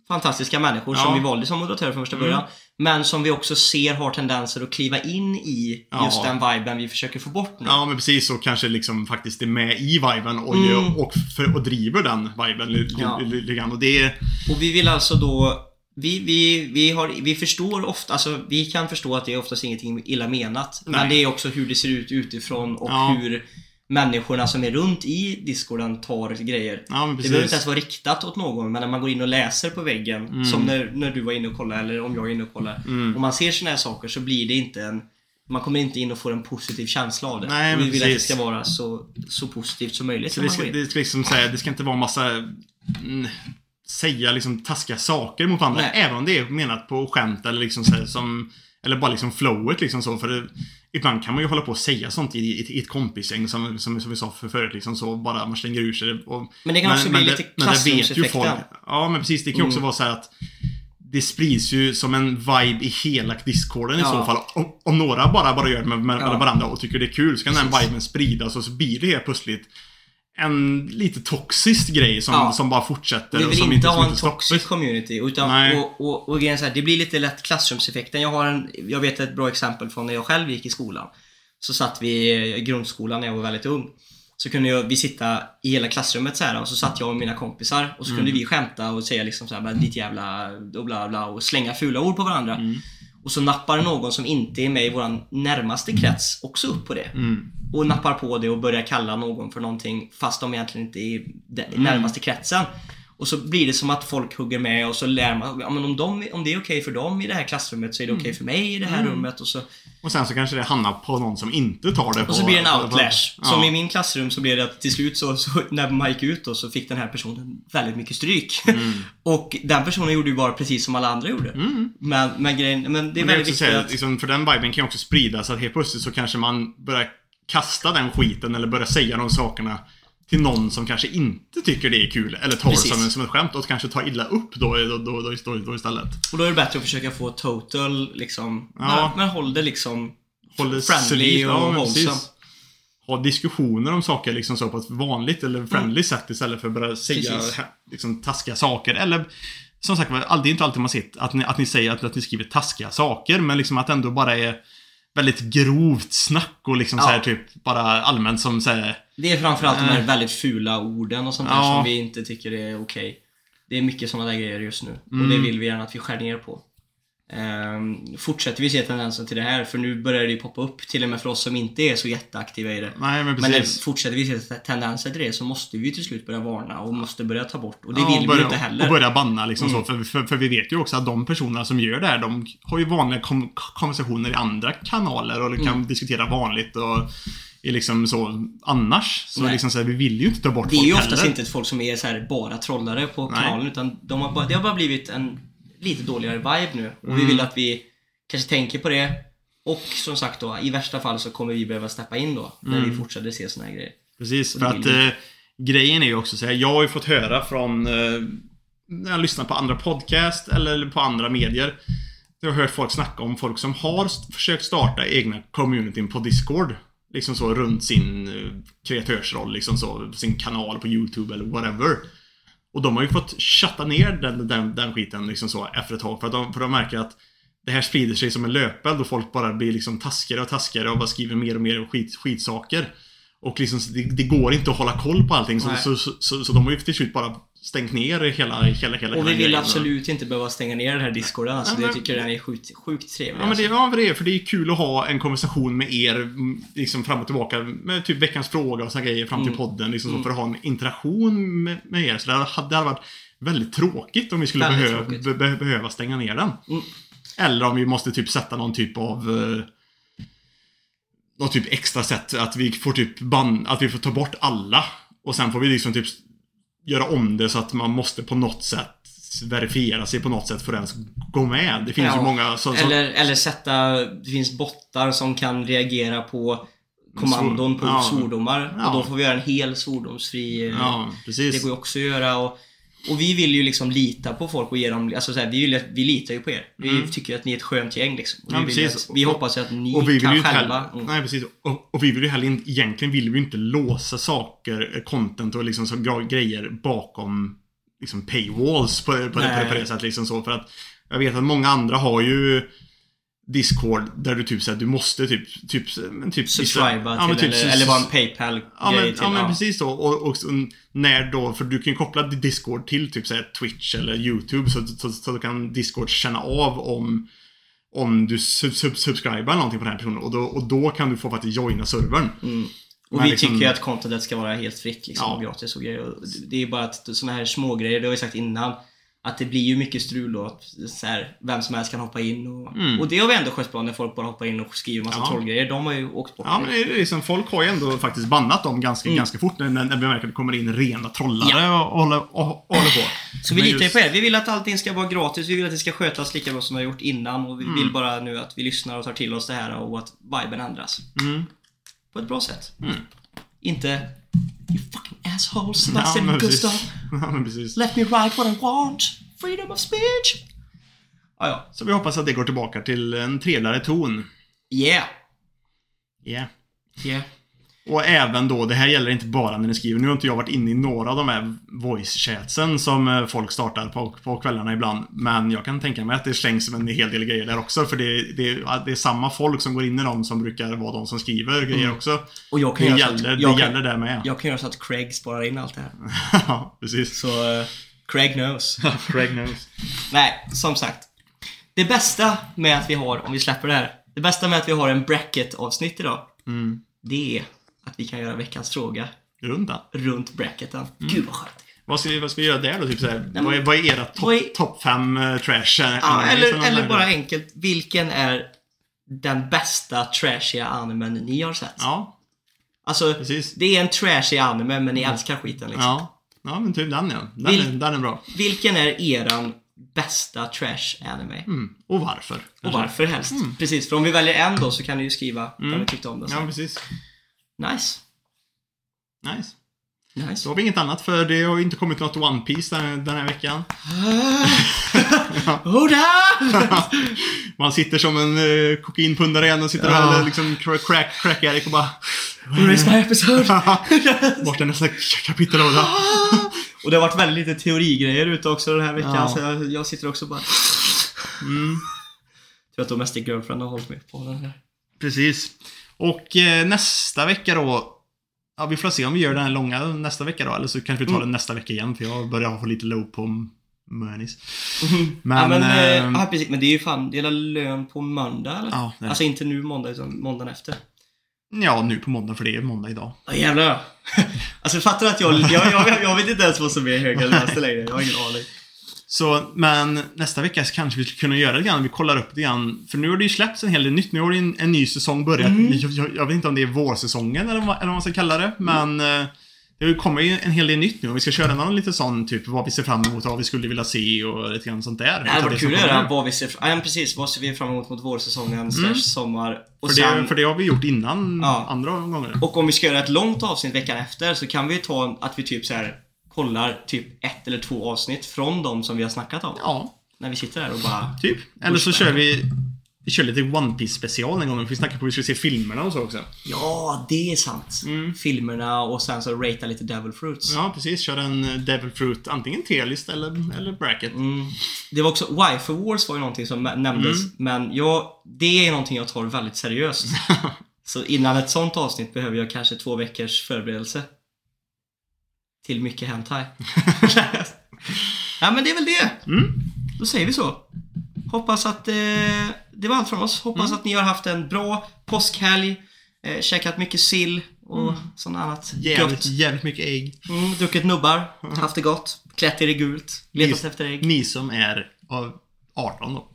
fantastiska människor som Ja. vi valde som moderatörer från första Mm. början. Men som vi också ser har tendenser att kliva in i Ja. just den viben vi försöker få bort nu. Ja, men precis. Och kanske liksom faktiskt är med i viben och, Mm. och, för, och driver den viben li- li- Ja. li- lite grann. Och det. Och vi vill alltså då vi, vi, vi, har, vi förstår ofta, alltså vi kan förstå att det är oftast ingenting illa menat. Men Nej. det är också hur det ser ut utifrån och Ja. hur människorna som är runt i discorden tar grejer. Ja, men Det behöver inte precis. ens vara riktat åt någon, men när man går in och läser på väggen, Mm. som när, när du var inne och kollade, eller om jag är inne och kollar. Om man ser såna här saker så blir det inte en... Man kommer inte in och får en positiv känsla av det. Nej, vi men vill att det precis. ska vara så, så positivt som möjligt Så det, ska, det, ska liksom säga, det ska inte vara massa mm, säga liksom taskiga saker mot varandra. Nej. Även om det är menat på skämt eller liksom så som Eller bara liksom flowet liksom så. För det, ibland kan man ju hålla på och säga sånt i, i, i ett kompisgäng som, som, som vi sa för förut liksom så. Bara man slänger ur sig det. Och, Men det kan också bli det- lite men vet ju klassrumseffekten. Ja, men precis. Det kan ju också Mm. vara så här att det sprids ju som en vibe i hela discorden i Ja. så fall. Om, om några bara, bara gör det med, med, Ja. varandra och tycker det är kul så kan den viben spridas och så blir det helt plötsligt en lite toxisk grej som, Ja. som bara fortsätter Vi och vill som inte som ha en inte toxic stoppas. community. Utan, Nej. och, och, och grejen så här, det blir lite lätt klassrumseffekten. Jag har en, jag vet ett bra exempel från när jag själv gick i skolan. Så satt vi i grundskolan när jag var väldigt ung. Så kunde jag, vi sitta i hela klassrummet så här och så satt jag och mina kompisar och så kunde Mm. vi skämta och säga liksom så här, ditt jävla och bla bla och slänga fula ord på varandra. Mm. Och så nappar någon som inte är med i våran närmaste krets också upp på det. Mm. Och nappar på det och börjar kalla någon för någonting fast de egentligen inte är i den Mm. närmaste kretsen. Och så blir det som att folk hugger med och så lär man, ja, men om, de, om det är okej för dem i det här klassrummet så är det okej för mig i det här Mm. rummet. Och så, Och sen så kanske det hamnar på någon som inte tar det på... och så blir det en outlash. ja. Som i min klassrum så blev det att till slut så, så när man gick ut då, så fick den här personen väldigt mycket stryk. och den personen gjorde ju bara precis som alla andra gjorde. Mm. Men, men grejen, men det är Men det väldigt viktigt här, att... liksom, för den viben kan ju också spridas att helt plötsligt så kanske man börjar kasta den skiten eller börja säga de sakerna till någon som kanske inte tycker det är kul eller tar Precis. det som, som ett skämt och kanske tar illa upp då, då, då, då, då, istället. Och då är det bättre att försöka få total liksom, Ja. men, men håll det liksom Håll det friendly och ja, wholesome. Ha diskussioner om saker liksom så på ett vanligt eller friendly sätt istället för att börja säga Mm. Precis. liksom, taskiga saker. Eller som sagt det är inte alltid man sett att ni, att ni säger att, att ni skriver taskiga saker, men liksom att det ändå bara är väldigt grovt snack och liksom Ja. så här typ bara allmänt som säger Det är framförallt de här Eh. väldigt fula orden och sånt där Ja. som vi inte tycker är okej. Det är mycket sådana där grejer just nu. Och Mm. det vill vi gärna att vi skär ner på. Ehm, fortsätter vi se tendensen till det här, för nu börjar det ju poppa upp till och med för oss som inte är så jätteaktiva i det. Nej, men Men fortsätter vi se tendenser till det så måste vi till slut börja varna och måste börja ta bort. Och det Ja, vill och vi börja, ju inte heller. Och börja banna liksom Mm. så. För, för, för vi vet ju också att de personerna som gör det här, de har ju vanliga kom konversationer i andra kanaler och kan Mm. diskutera vanligt och är liksom så annars. Så Nej. liksom så här, vi vill ju inte ta bort Det är folk ju oftast heller. inte ett folk som är så här bara trollare på Nej. kanalen utan de har bara, det har bara blivit en lite dåligare vibe nu. Och Mm. vi vill att vi kanske tänker på det. Och som sagt då, i värsta fall så kommer vi behöva steppa in då. När Mm. vi fortsätter se såna här grejer. Precis, för att eh, grejen är ju också så här, jag har ju fått höra från eh, när jag lyssnar på andra podcast eller på andra medier. Jag har hört folk snacka om folk som har försökt starta egna communityn på Discord. Liksom så runt sin eh, kreatörsroll, liksom så, sin kanal på YouTube eller whatever. Och de har ju fått chatta ner den, den, den skiten liksom så efter ett tag. För att de, för de märker att det här sprider sig som en löpeld och folk bara blir liksom taskigare och taskigare och bara skriver mer och mer skit, skitsaker. Och liksom, det, det går inte att hålla koll på allting. Så, så, så, så de har ju till slut bara stängt ner hela, hela, hela Och vi vill absolut inte behöva stänga ner den här discorden. Alltså, Ja, men- tycker den är sjukt, sjukt trevlig. Ja men det, alltså. ja, det är för det är kul att ha en konversation med er mm, liksom fram och tillbaka med typ veckans fråga och såna grejer fram till Mm. podden. Liksom så, Mm. för att ha en interaktion med, med er. Så det hade, det hade varit väldigt tråkigt om vi skulle tråkigt. be, be, behöva stänga ner den. Mm. Eller om vi måste typ sätta någon typ av eh, något typ extra sätt att vi får typ ban, att vi får ta bort alla. Och sen får vi liksom typ göra om det så att man måste på något sätt verifiera sig på något sätt för att ens gå med. Det finns Ja. ju många som, som Eller, eller sätta, det finns bottar som kan reagera på kommandon på Ja. svordomar. Ja. Och då får vi göra en hel svordomsfri... Ja, precis. Det går ju också att göra och, och vi vill ju liksom lita på folk och ge dem, alltså så här, vi, vill, vi litar ju på er. Vi Mm. tycker att ni är ett skönt gäng liksom. Och Ja, vi, precis. Att, vi hoppas ju att ni Och vi kan ju själva... heller, Mm. nej precis. Och, och vi vill ju heller inte, egentligen vill vi ju inte låsa saker, eh, content och liksom så grejer bakom liksom paywalls på, på, på, på det sättet liksom så för att jag vet att många andra har ju Discord där du typ såhär, du måste typ, typ, men typ Subscriba ja, till, typ eller, eller bara en Paypal-grej Ja men, till. ja men precis då. Och, och så när då, för du kan ju koppla Discord till typ såhär Twitch eller YouTube så, så, så då kan Discord känna av om om du sub, sub, subscribar eller någonting på den här personen och då, och då kan du få faktiskt joina servern. Mm. Och vi liksom- tycker ju att contentet ska vara helt fritt liksom, Ja. och gratis och grejer. Och det- är bara att såna här små grejer, det har vi sagt innan, att det blir ju mycket strul då. Att så här, vem som helst kan hoppa in och, Mm. och det har vi ändå skött bra när folk bara hoppar in och skriver massa Ja. trollgrejer. De har ju åkt bort. Ja men det är liksom, folk har ju ändå faktiskt bannat dem ganska, Mm. ganska fort när, när vi märker att det kommer in rena trollare och, och, håller, och, och håller på. Så vi Men litar ju just- på er. Vi vill att allting ska vara gratis. Vi vill att det ska skötas lika bra som vi har gjort innan. Och vi Mm. vill bara nu att vi lyssnar och tar till oss det här och att viben ändras. Mm. På ett bra sätt. Mm. Inte You fucking assholes. Ja, Sebastian. Ja, men precis. Let me write what I want. Freedom of speech. Ja, ja. Så vi hoppas att det går tillbaka till en trevligare ton. Yeah. Yeah. Yeah. Och även då, det här gäller inte bara när ni skriver. Nu har inte jag varit inne i några av de här voice-chatsen som eh, folk startar på, på kvällarna ibland. Men jag kan tänka mig att det slängs med en hel del grejer där också. För det, det, det är samma folk som går in i dem som brukar vara de som skriver grejer Mm. också. Och jag kan Det gäller, att, det jag gäller kan, där med. jag kan göra så att Craig sparar in allt det här. ja, precis. Så, uh, Craig knows. Craig knows. Nej, som sagt. Det bästa med att vi har, om vi släpper det här. Det bästa med att vi har en bracket-avsnitt idag. Mm. Det är att vi kan göra veckans fråga Runt den. runt bracketen. Mm. Gud vad skönt. Vad ska, vad ska vi göra där då? Typ såhär, men- vad, är, vad är era topp Vad top fem eh, trash? eh, Ja, eller, eller bara enkelt. Vilken är den bästa trashiga animen ni har sett? Ja, Alltså, precis. det är en trashig anime men ni älskar skiten liksom. Ja. ja, men typ den ja. Den, Vil- är, den är bra. Vilken är eran bästa trash anime? Mm. Och varför? Och varför helst? Mm. Precis, för om vi väljer en då så kan ni ju skriva vad Mm. ni tyckte om den. Ja, precis. Nice. Nice. Nice. Så har vi inget annat för det har ju inte kommit något One Piece den, den här veckan. Oda! Man sitter som en uh, kokainpundare igen och sitter Ja. och liksom crack, crack, Eric och bara... Where is my episode? Vart är nästa kapitel av det? Och det har varit väldigt lite teorigrejer ute också den här veckan Ja. så jag, jag sitter också bara... Mm. Tror att Domestic Girlfriend har hållit med på den här. Precis. Och eh, nästa vecka då. Ja, vi får se om vi gör den här långa nästa vecka då. Eller så kanske vi tar Mm. den nästa vecka igen. För jag börjar få lite low på Mönis. Men, ja, men, eh, precis, men det är ju fan, väl lön på måndag eller? Ja. Alltså inte nu måndag utan måndagen efter. Ja, nu på måndag för det är måndag idag. Ja jävlar. alltså fattar du att jag, jag, jag, jag vet inte ens vad som är höger eller vänster längre. Jag har ingen aning. Så, men nästa vecka kanske vi skulle kunna göra det grann. Vi kollar upp det grann. För nu har det ju släppts en hel del nytt. Nu har en, en ny säsong börjat. Mm. Jag, jag, vet inte om det är vårsäsongen eller vad, eller vad man ska kalla det. Men eh, det kommer ju en hel del nytt nu. Och vi ska köra någon lite sån typ vad vi ser fram emot, vad vi skulle vilja se och lite grann sånt där. Det hade varit kul att göra vad vi ser, ja, men precis, vad ser vi fram emot mot vårsäsongen slash sommar. Och, För, sen, det, för det har vi gjort innan Ja. andra gånger. och om vi ska göra ett långt avsnitt veckan efter så kan vi ta att vi typ så här kollar typ ett eller två avsnitt från de som vi har snackat om. Ja, När vi sitter där och bara... typ. Eller så kör vi vi kör lite One Piece special en gång. Vi snackar på att vi ska se filmerna och så också. Ja, det är sant. Mm. Filmerna och sen så ratea lite Devil Fruits. Ja, precis. Kör en eh, Devil Fruit, antingen T-list eller, eller bracket. Mm. Det var också, Wife Wars var ju någonting som nämndes, Mm. men jag, det är någonting jag tar väldigt seriöst. så innan ett sånt avsnitt behöver jag kanske två veckors förberedelse. Till mycket hentai. ja men det är väl det. Mm. Då säger vi så. Hoppas att eh, det var allt från oss. Hoppas Mm. att ni har haft en bra påskhelg. Eh, käkat mycket sill och sånt annat Mm. Jävligt, jävligt mycket ägg. Mm, druckit nubbar, haft det gott, klätt er i gult, letat efter ägg. Ni som är av 18 då.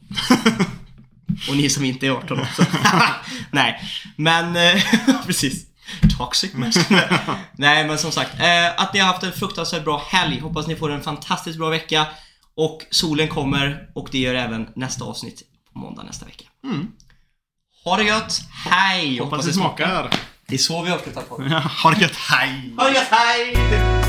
Och ni som inte är 18 också. Nej, men eh, precis. Toxic masculine. Nej, men som sagt. Eh, att ni har haft en fruktansvärt bra helg. Hoppas ni får en fantastiskt bra vecka. Och solen kommer och det gör även nästa avsnitt på måndag nästa vecka. Mm. Ha det gött. Hej! Hoppas det smakar. Det är så vi avslutar på. Ha det gött, hej! Ha det gött, hej!